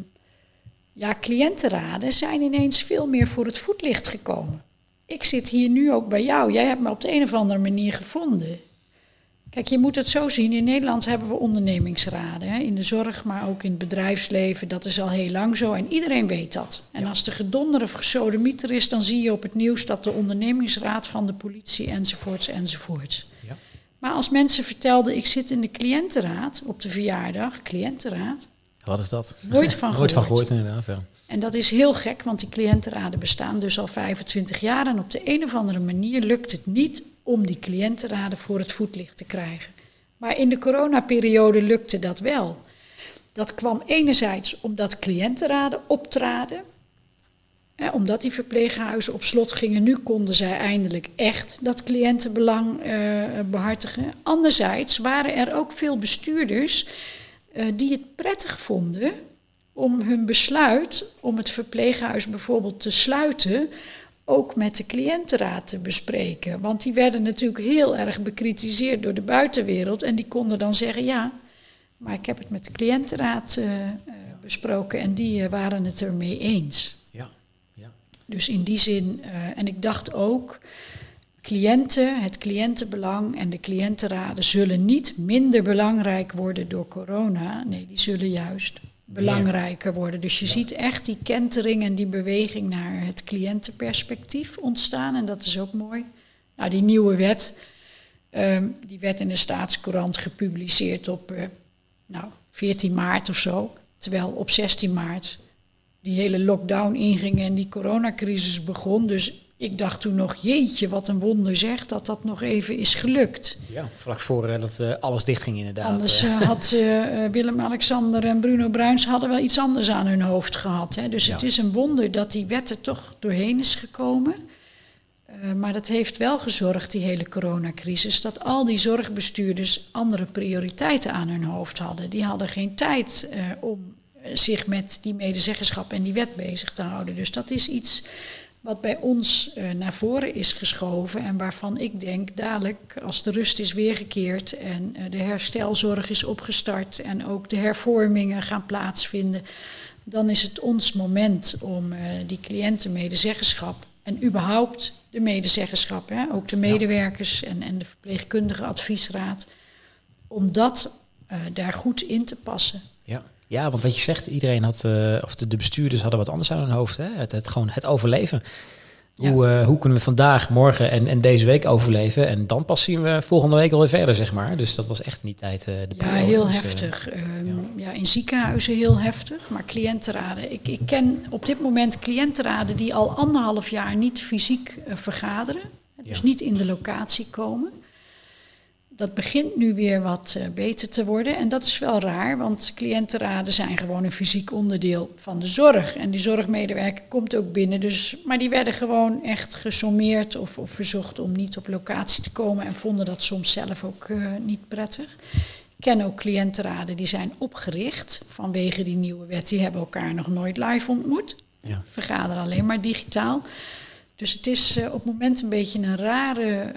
ja, cliëntenraden zijn ineens veel meer voor het voetlicht gekomen. Ik zit hier nu ook bij jou. Jij hebt me op de een of andere manier gevonden. Kijk, je moet het zo zien. In Nederland hebben we ondernemingsraden. Hè? In de zorg, maar ook in het bedrijfsleven. Dat is al heel lang zo. En iedereen weet dat. En als de gedonder of gesodemieter is, dan zie je op het nieuws dat de ondernemingsraad van de politie enzovoorts enzovoorts. Ja. Maar als mensen vertelden, ik zit in de cliëntenraad op de verjaardag, cliëntenraad. Wat is dat? Nooit van gehoord. Nooit van gehoord, inderdaad. Ja. En dat is heel gek, want die cliëntenraden bestaan dus al 25 jaar. En op de een of andere manier lukt het niet om die cliëntenraden voor het voetlicht te krijgen. Maar in de coronaperiode lukte dat wel. Dat kwam enerzijds omdat cliëntenraden optraden. omdat die verpleeghuizen op slot gingen, nu konden zij eindelijk echt dat cliëntenbelang uh, behartigen. Anderzijds waren er ook veel bestuurders uh, die het prettig vonden om hun besluit om het verpleeghuis bijvoorbeeld te sluiten ook met de cliëntenraad te bespreken. Want die werden natuurlijk heel erg bekritiseerd door de buitenwereld. En die konden dan zeggen, ja, maar ik heb het met de cliëntenraad uh, besproken en die uh, waren het ermee eens. Ja. ja. Dus in die zin, en ik dacht ook, cliënten, het cliëntenbelang en de cliëntenraden zullen niet minder belangrijk worden door corona. Nee, die zullen juist belangrijker worden. Dus je ziet echt die kentering en die beweging naar het cliëntenperspectief ontstaan. En dat is ook mooi. Nou, die nieuwe wet, ehm, die werd in de staatscourant gepubliceerd op uh, nou, 14 maart of zo. Terwijl op 16 maart die hele lockdown inging en die coronacrisis begon. Dus ik dacht toen nog, jeetje, wat een wonder zegt dat dat nog even is gelukt. Ja, vlak voor uh, dat uh, alles dichtging inderdaad. Anders uh, had Willem-Alexander en Bruno Bruins hadden wel iets anders aan hun hoofd gehad. Hè. Dus het is een wonder dat die wet er toch doorheen is gekomen. maar dat heeft wel gezorgd, die hele coronacrisis, dat al die zorgbestuurders andere prioriteiten aan hun hoofd hadden. Die hadden geen tijd om zich met die medezeggenschap en die wet bezig te houden. Dus dat is iets wat bij ons uh, naar voren is geschoven en waarvan ik denk dadelijk als de rust is weergekeerd en uh, de herstelzorg is opgestart en ook de hervormingen gaan plaatsvinden, dan is het ons moment om uh, die cliëntenmedezeggenschap en überhaupt de medezeggenschap, hè, ook de medewerkers en, en de verpleegkundige adviesraad, om dat daar goed in te passen. Ja. Ja, want wat je zegt, iedereen had, uh, of de, de, bestuurders hadden wat anders aan hun hoofd. Hè? Het, het gewoon het overleven. Hoe, uh, hoe kunnen we vandaag, morgen en, en deze week overleven? En dan pas zien we volgende week alweer verder, zeg maar. Dus dat was echt in die tijd uh, de Ja, heel dus, heftig. Um, ja. ja. in ziekenhuizen heel heftig. Maar cliëntenraden. Ik, ik ken op dit moment cliëntenraden die al anderhalf jaar niet fysiek vergaderen. Dus ja. niet in de locatie komen dat begint nu weer wat uh, beter te worden. En dat is wel raar, want cliëntenraden zijn gewoon een fysiek onderdeel van de zorg. En die zorgmedewerker komt ook binnen. Dus, maar die werden gewoon echt gesommeerd of, of verzocht om niet op locatie te komen. En vonden dat soms zelf ook uh, niet prettig. Ik ken ook cliëntenraden die zijn opgericht vanwege die nieuwe wet. Die hebben elkaar nog nooit live ontmoet. Ja. Vergaderen alleen maar digitaal. Dus het is uh, op het moment een beetje een rare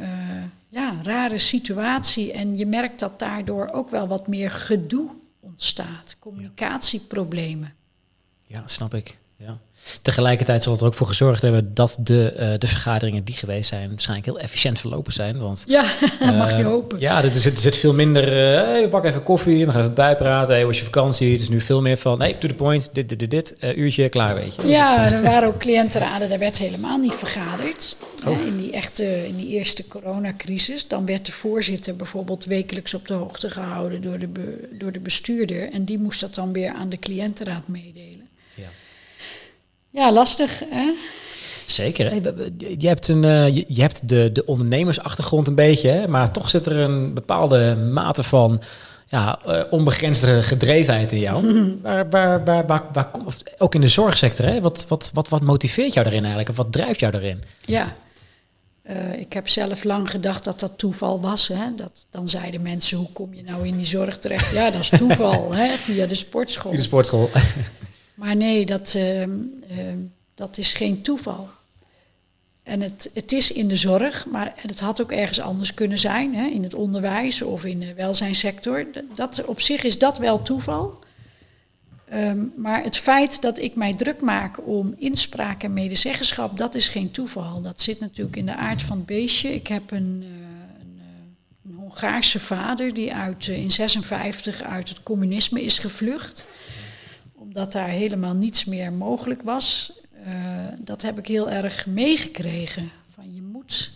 ja, rare situatie. En je merkt dat daardoor ook wel wat meer gedoe ontstaat, communicatieproblemen. Ja, snap ik. Ja. Tegelijkertijd zal het er ook voor gezorgd hebben dat de, uh, de vergaderingen die geweest zijn waarschijnlijk heel efficiënt verlopen zijn. Want, ja, uh, mag je hopen. Ja, er zit, er zit veel minder, uh, hey, we pakken even koffie, we gaan even bijpraten, hey, was je vakantie? Het is nu veel meer van, nee, to the point, dit, dit, dit, dit uurtje, klaar, weet je. Ja, er waren ook cliëntenraden, daar werd helemaal niet vergaderd. Oh. in, die echte, in die eerste coronacrisis, dan werd de voorzitter bijvoorbeeld wekelijks op de hoogte gehouden door de, be, door de bestuurder. En die moest dat dan weer aan de cliëntenraad meedelen. Ja, lastig. Hè? Zeker. Je hebt, een, uh, je, hebt de, de ondernemersachtergrond een beetje, hè? maar toch zit er een bepaalde mate van ja, uh, onbegrensde gedrevenheid in jou. waar, waar, waar, waar, waar, ook in de zorgsector, hè? Wat, wat, wat, wat motiveert jou daarin eigenlijk? Of wat drijft jou daarin? Ja, uh, ik heb zelf lang gedacht dat dat toeval was. Hè? Dat, dan zeiden mensen, hoe kom je nou in die zorg terecht? Ja, dat is toeval, hè? via de sportschool. Via de sportschool. Maar nee, dat, uh, uh, dat is geen toeval. En het, het is in de zorg, maar het had ook ergens anders kunnen zijn, hè, in het onderwijs of in de welzijnssector. Dat, op zich is dat wel toeval. Ehm, maar het feit dat ik mij druk maak om inspraak en medezeggenschap, dat is geen toeval. Dat zit natuurlijk in de aard van het beestje. Ik heb een, uh, een, uh, een Hongaarse vader die uit, uh, in 56 uit het communisme is gevlucht. Omdat daar helemaal niets meer mogelijk was. dat heb ik heel erg meegekregen. Van je moet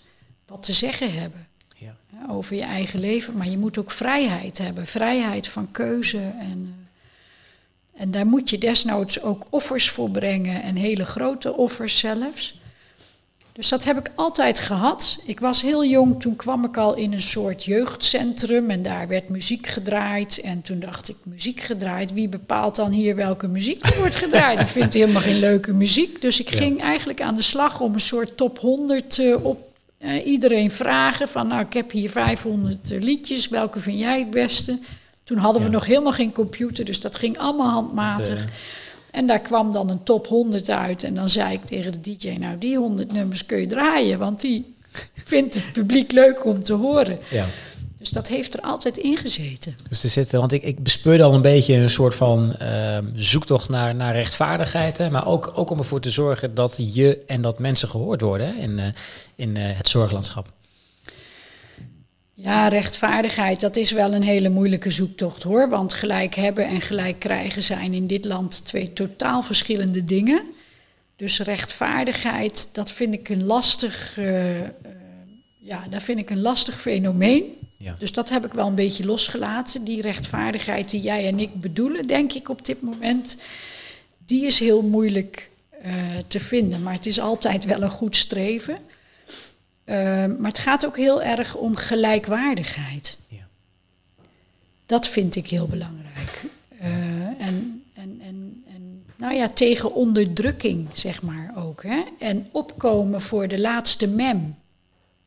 wat te zeggen hebben. Ja. Over je eigen leven, maar je moet ook vrijheid hebben. Vrijheid van keuze en en daar moet je desnoods ook offers voor brengen en hele grote offers zelfs. Dus dat heb ik altijd gehad. Ik was heel jong, toen kwam ik al in een soort jeugdcentrum en daar werd muziek gedraaid. En toen dacht ik, muziek gedraaid, wie bepaalt dan hier welke muziek er wordt gedraaid? ik vind helemaal geen leuke muziek. Dus ik ging eigenlijk aan de slag om een soort top 100 uh, op uh, iedereen vragen. Van nou, ik heb hier 500 uh, liedjes, welke vind jij het beste? Toen hadden we nog helemaal geen computer, dus dat ging allemaal handmatig. Eh, en daar kwam dan een top 100 uit. En dan zei ik tegen de DJ, nou die 100 nummers kun je draaien, want die vindt het publiek leuk om te horen. Ja. Dus dat heeft er altijd in gezeten. Dus er zit, want ik, ik bespeurde al een beetje een soort van uh, zoektocht naar, naar rechtvaardigheid. Hè, maar ook, ook om ervoor te zorgen dat je en dat mensen gehoord worden hè, in, uh, in uh, het zorglandschap. Ja, rechtvaardigheid, dat is wel een hele moeilijke zoektocht hoor. Want gelijk hebben en gelijk krijgen zijn in dit land twee totaal verschillende dingen. Dus rechtvaardigheid, dat vind ik een lastig, uh, uh, ja, dat vind ik een lastig fenomeen. Ja. Dus dat heb ik wel een beetje losgelaten. Die rechtvaardigheid die jij en ik bedoelen, denk ik op dit moment, die is heel moeilijk uh, te vinden. Maar het is altijd wel een goed streven. Uh, maar het gaat ook heel erg om gelijkwaardigheid. Ja. Dat vind ik heel belangrijk. Uh, en, en, en, en nou ja, tegen onderdrukking, zeg maar ook. Hè? En opkomen voor de laatste mem.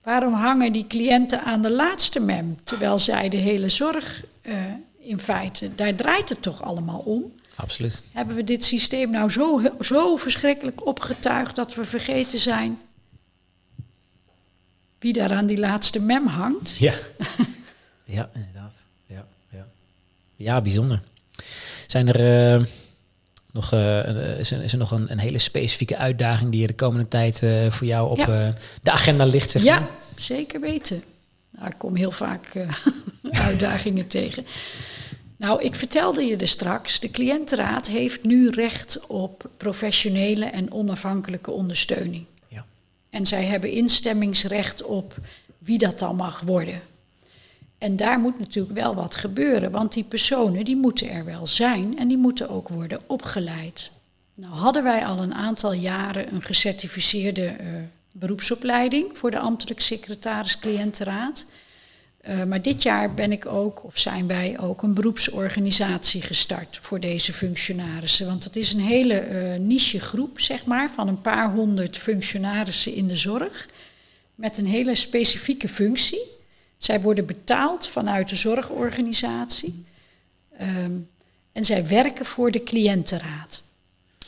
Waarom hangen die cliënten aan de laatste mem? Terwijl zij de hele zorg uh, in feite, daar draait het toch allemaal om. Absoluut. Hebben we dit systeem nou zo, zo verschrikkelijk opgetuigd dat we vergeten zijn wie daar aan die laatste mem hangt. Ja, ja inderdaad. Ja, ja. ja bijzonder. Zijn er uh, nog, uh, is er, is er nog een, een, hele specifieke uitdaging die je de komende tijd uh, voor jou op ja. de agenda ligt? Zeg ja, zeker weten. Nou, ik kom heel vaak uitdagingen tegen. Nou, ik vertelde je er straks, de cliëntenraad heeft nu recht op professionele en onafhankelijke ondersteuning. En zij hebben instemmingsrecht op wie dat dan mag worden. En daar moet natuurlijk wel wat gebeuren, want die personen die moeten er wel zijn en die moeten ook worden opgeleid. Nou hadden wij al een aantal jaren een gecertificeerde uh, beroepsopleiding voor de ambtelijk secretaris cliëntenraad. Uh, maar dit jaar ben ik ook, of zijn wij ook, een beroepsorganisatie gestart voor deze functionarissen. Want het is een hele uh, niche groep, zeg maar, van een paar honderd functionarissen in de zorg. Met een hele specifieke functie. Zij worden betaald vanuit de zorgorganisatie. Um, en zij werken voor de cliëntenraad.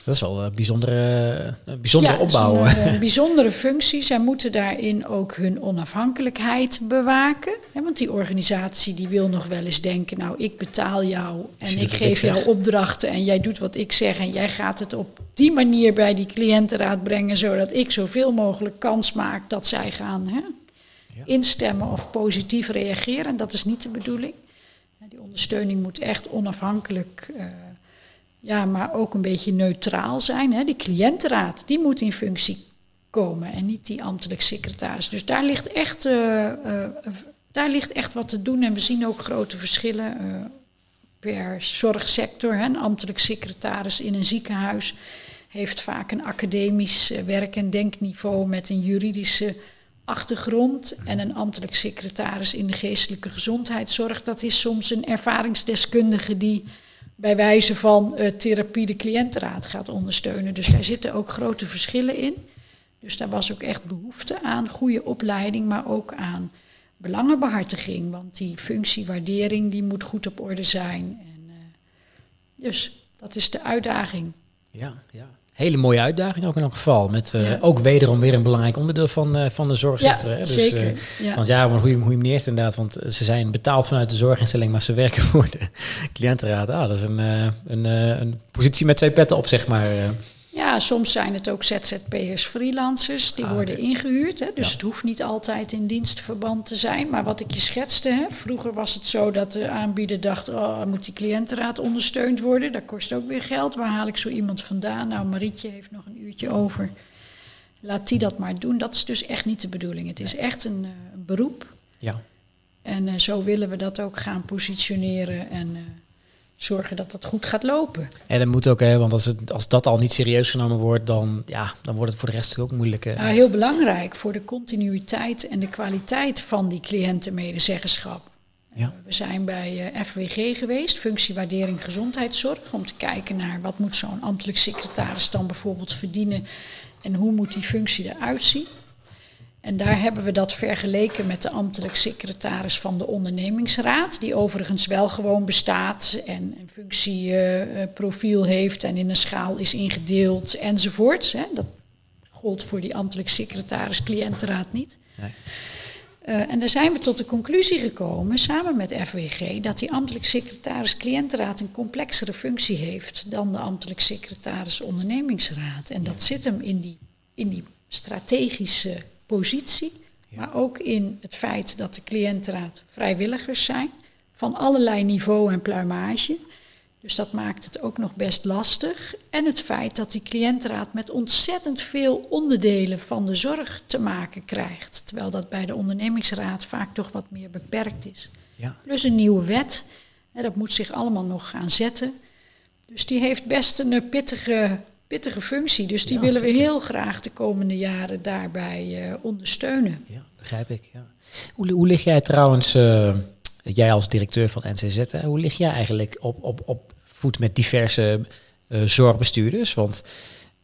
Dat is wel een bijzondere, een bijzondere ja, opbouw. Een, een, bijzondere functie. Zij moeten daarin ook hun onafhankelijkheid bewaken. want die organisatie die wil nog wel eens denken, nou ik betaal jou en ik geef jou opdrachten en jij doet wat ik zeg en jij gaat het op die manier bij die cliëntenraad brengen, zodat ik zoveel mogelijk kans maak dat zij gaan hè, ja. instemmen of positief reageren. Dat is niet de bedoeling. Die ondersteuning moet echt onafhankelijk uh, ja, maar ook een beetje neutraal zijn. Hè. Die cliëntenraad, die moet in functie komen en niet die ambtelijk secretaris. Dus daar ligt echt, uh, uh, daar ligt echt wat te doen en we zien ook grote verschillen uh, per zorgsector. Een ambtelijk secretaris in een ziekenhuis heeft vaak een academisch werk- en denkniveau met een juridische achtergrond. En een ambtelijk secretaris in de geestelijke gezondheidszorg, dat is soms een ervaringsdeskundige die bij wijze van uh, therapie de cliëntenraad gaat ondersteunen. Dus daar zitten ook grote verschillen in. Dus daar was ook echt behoefte aan goede opleiding, maar ook aan belangenbehartiging. Want die functiewaardering die moet goed op orde zijn. En, uh, dus dat is de uitdaging. Ja, ja. Hele mooie uitdaging ook in elk geval. Met uh, ook wederom weer een belangrijk onderdeel van, uh, van de zorgsector. Ja, hè? Dus, zeker. Uh, ja. Want ja, hoe je, hoe je hem inderdaad, want ze zijn betaald vanuit de zorginstelling, maar ze werken voor de cliëntenraad. Ah, dat is een, een, een positie met twee petten op, zeg maar. Ja, soms zijn het ook ZZP'ers, freelancers, die ah, worden okay. ingehuurd. Hè, dus ja. het hoeft niet altijd in dienstverband te zijn. Maar wat ik je schetste, hè, vroeger was het zo dat de aanbieder dacht... oh, moet die cliëntenraad ondersteund worden? Dat kost ook weer geld. Waar haal ik zo iemand vandaan? Nou, Marietje heeft nog een uurtje over. Laat die dat maar doen. Dat is dus echt niet de bedoeling. Het is echt een, uh, een beroep. Ja. En uh, zo willen we dat ook gaan positioneren en... Uh, zorgen dat dat goed gaat lopen. En dat moet ook, hè, want als, het, als dat al niet serieus genomen wordt, dan, ja, dan wordt het voor de rest ook moeilijk. Ja, heel belangrijk voor de continuïteit en de kwaliteit van die cliëntenmedezeggenschap. Ja. Uh, we zijn bij uh, FWG geweest, functiewaardering gezondheidszorg, om te kijken naar wat moet zo'n ambtelijk secretaris dan bijvoorbeeld verdienen en hoe moet die functie eruit zien. En daar hebben we dat vergeleken met de ambtelijk secretaris van de ondernemingsraad, die overigens wel gewoon bestaat en een functieprofiel uh, heeft en in een schaal is ingedeeld enzovoorts. Hè. Dat gold voor die ambtelijk secretaris cliëntenraad niet. Nee. Uh, en daar zijn we tot de conclusie gekomen, samen met FWG, dat die ambtelijk secretaris cliëntenraad een complexere functie heeft dan de ambtelijk secretaris ondernemingsraad. En dat zit hem in die, in die strategische positie, ja. maar ook in het feit dat de cliëntenraad vrijwilligers zijn, van allerlei niveau en pluimage. Dus dat maakt het ook nog best lastig. En het feit dat die cliëntenraad met ontzettend veel onderdelen van de zorg te maken krijgt. Terwijl dat bij de ondernemingsraad vaak toch wat meer beperkt is. Ja. Plus een nieuwe wet. Dat moet zich allemaal nog gaan zetten. Dus die heeft best een pittige pittige functie. Dus die Ja, willen we heel graag de komende jaren daarbij eh, ondersteunen. Ja, begrijp ik. Ja. Hoe, hoe lig jij trouwens, eh, jij als directeur van NCZ, hè, hoe lig jij eigenlijk op, op, op voet met diverse eh, zorgbestuurders? Want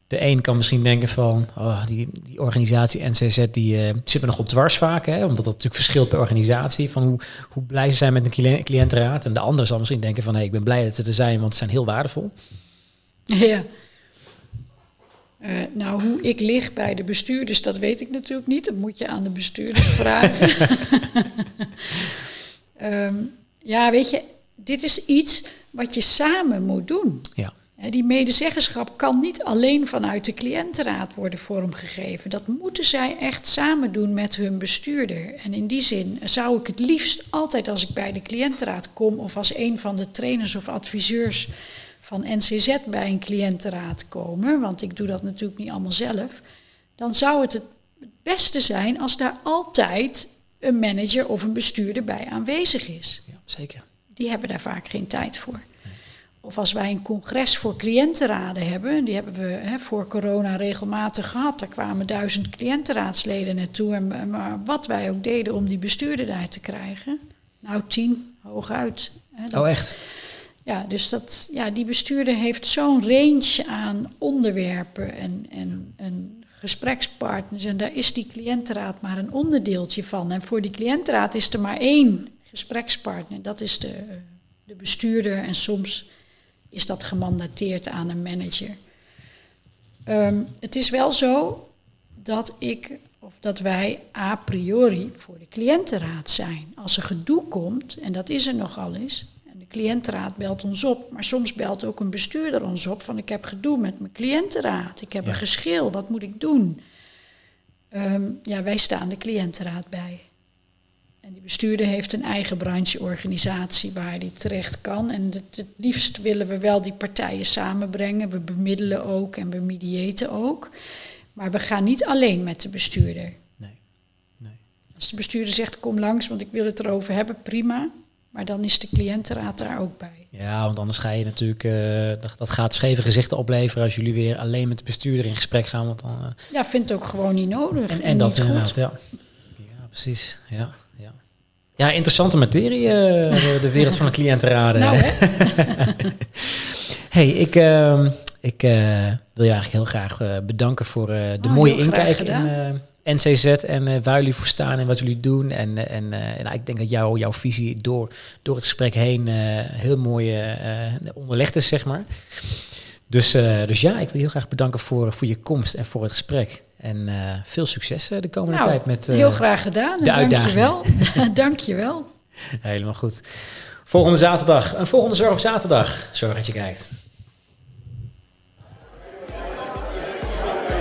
de een kan misschien denken van, oh, die, die organisatie NCZ die zit me nog op dwars vaak, hè, omdat dat natuurlijk verschilt per organisatie, van hoe, hoe blij ze zijn met een cli- cliëntenraad. En de ander zal misschien denken van, hey, ik ben blij dat ze er zijn, want ze zijn heel waardevol. Ja. Eh, nou, hoe ik lig bij de bestuurders, dat weet ik natuurlijk niet. Dat moet je aan de bestuurders vragen. Ehm, ja, weet je, dit is iets wat je samen moet doen. Ja. Die medezeggenschap kan niet alleen vanuit de cliëntenraad worden vormgegeven. Dat moeten zij echt samen doen met hun bestuurder. En in die zin zou ik het liefst altijd als ik bij de cliëntenraad kom of als een van de trainers of adviseurs van NCZ bij een cliëntenraad komen, want ik doe dat natuurlijk niet allemaal zelf, dan zou het het beste zijn als daar altijd een manager of een bestuurder bij aanwezig is. ja, zeker. Die hebben daar vaak geen tijd voor. Of als wij een congres voor cliëntenraden hebben, die hebben we hè, voor corona regelmatig gehad. Daar kwamen duizend cliëntenraadsleden naartoe. En, maar wat wij ook deden om die bestuurder daar te krijgen, nou tien, hooguit. Hè, dat- Oh, echt? Ja, dus dat, ja, die bestuurder heeft zo'n range aan onderwerpen en, en, en gesprekspartners. En daar is die cliëntenraad maar een onderdeeltje van. En voor die cliëntenraad is er maar één gesprekspartner. Dat is de, de bestuurder en soms is dat gemandateerd aan een manager. Ehm, het is wel zo dat ik of dat wij a priori voor de cliëntenraad zijn. Als er gedoe komt, en dat is er nogal eens, en de cliëntenraad belt ons op, maar soms belt ook een bestuurder ons op van ik heb gedoe met mijn cliëntenraad, ik heb Ja. een geschil, wat moet ik doen? Ehm, ja, wij staan de cliëntenraad bij. En die bestuurder heeft een eigen brancheorganisatie waar die terecht kan. En het, het liefst willen we wel die partijen samenbrengen. We bemiddelen ook en we mediëten ook. Maar we gaan niet alleen met de bestuurder. Nee. nee. Als de bestuurder zegt kom langs, want ik wil het erover hebben, prima. Maar dan is de cliëntenraad daar ook bij. Ja, want anders ga je natuurlijk, eh, dat, dat gaat scheve gezichten opleveren als jullie weer alleen met de bestuurder in gesprek gaan. Want dan, eh, Ja, vindt ook gewoon niet nodig. en, en dat inderdaad, ja. Ja, precies. Ja, ja. ja interessante materie, eh, de, de wereld van de cliëntenraden. Nou, hè? hey, ik, ehm, ik wil je eigenlijk heel graag bedanken voor de Oh, mooie inkijk in NCZ en eh, waar jullie voor staan en wat jullie doen. En, eh, en eh, nou, ik denk dat jou, jouw visie door, door het gesprek heen heel mooi onderlegd is, zeg maar. Dus, dus ja, ik wil je heel graag bedanken voor, voor je komst en voor het gesprek. En veel succes de komende nou, tijd met Heel graag gedaan. De uitdagingen. Dankjewel. Dankjewel. Helemaal goed. Volgende zaterdag. Een volgende Zorg op zaterdag. Zorg dat je kijkt.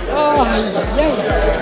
Oh, jij.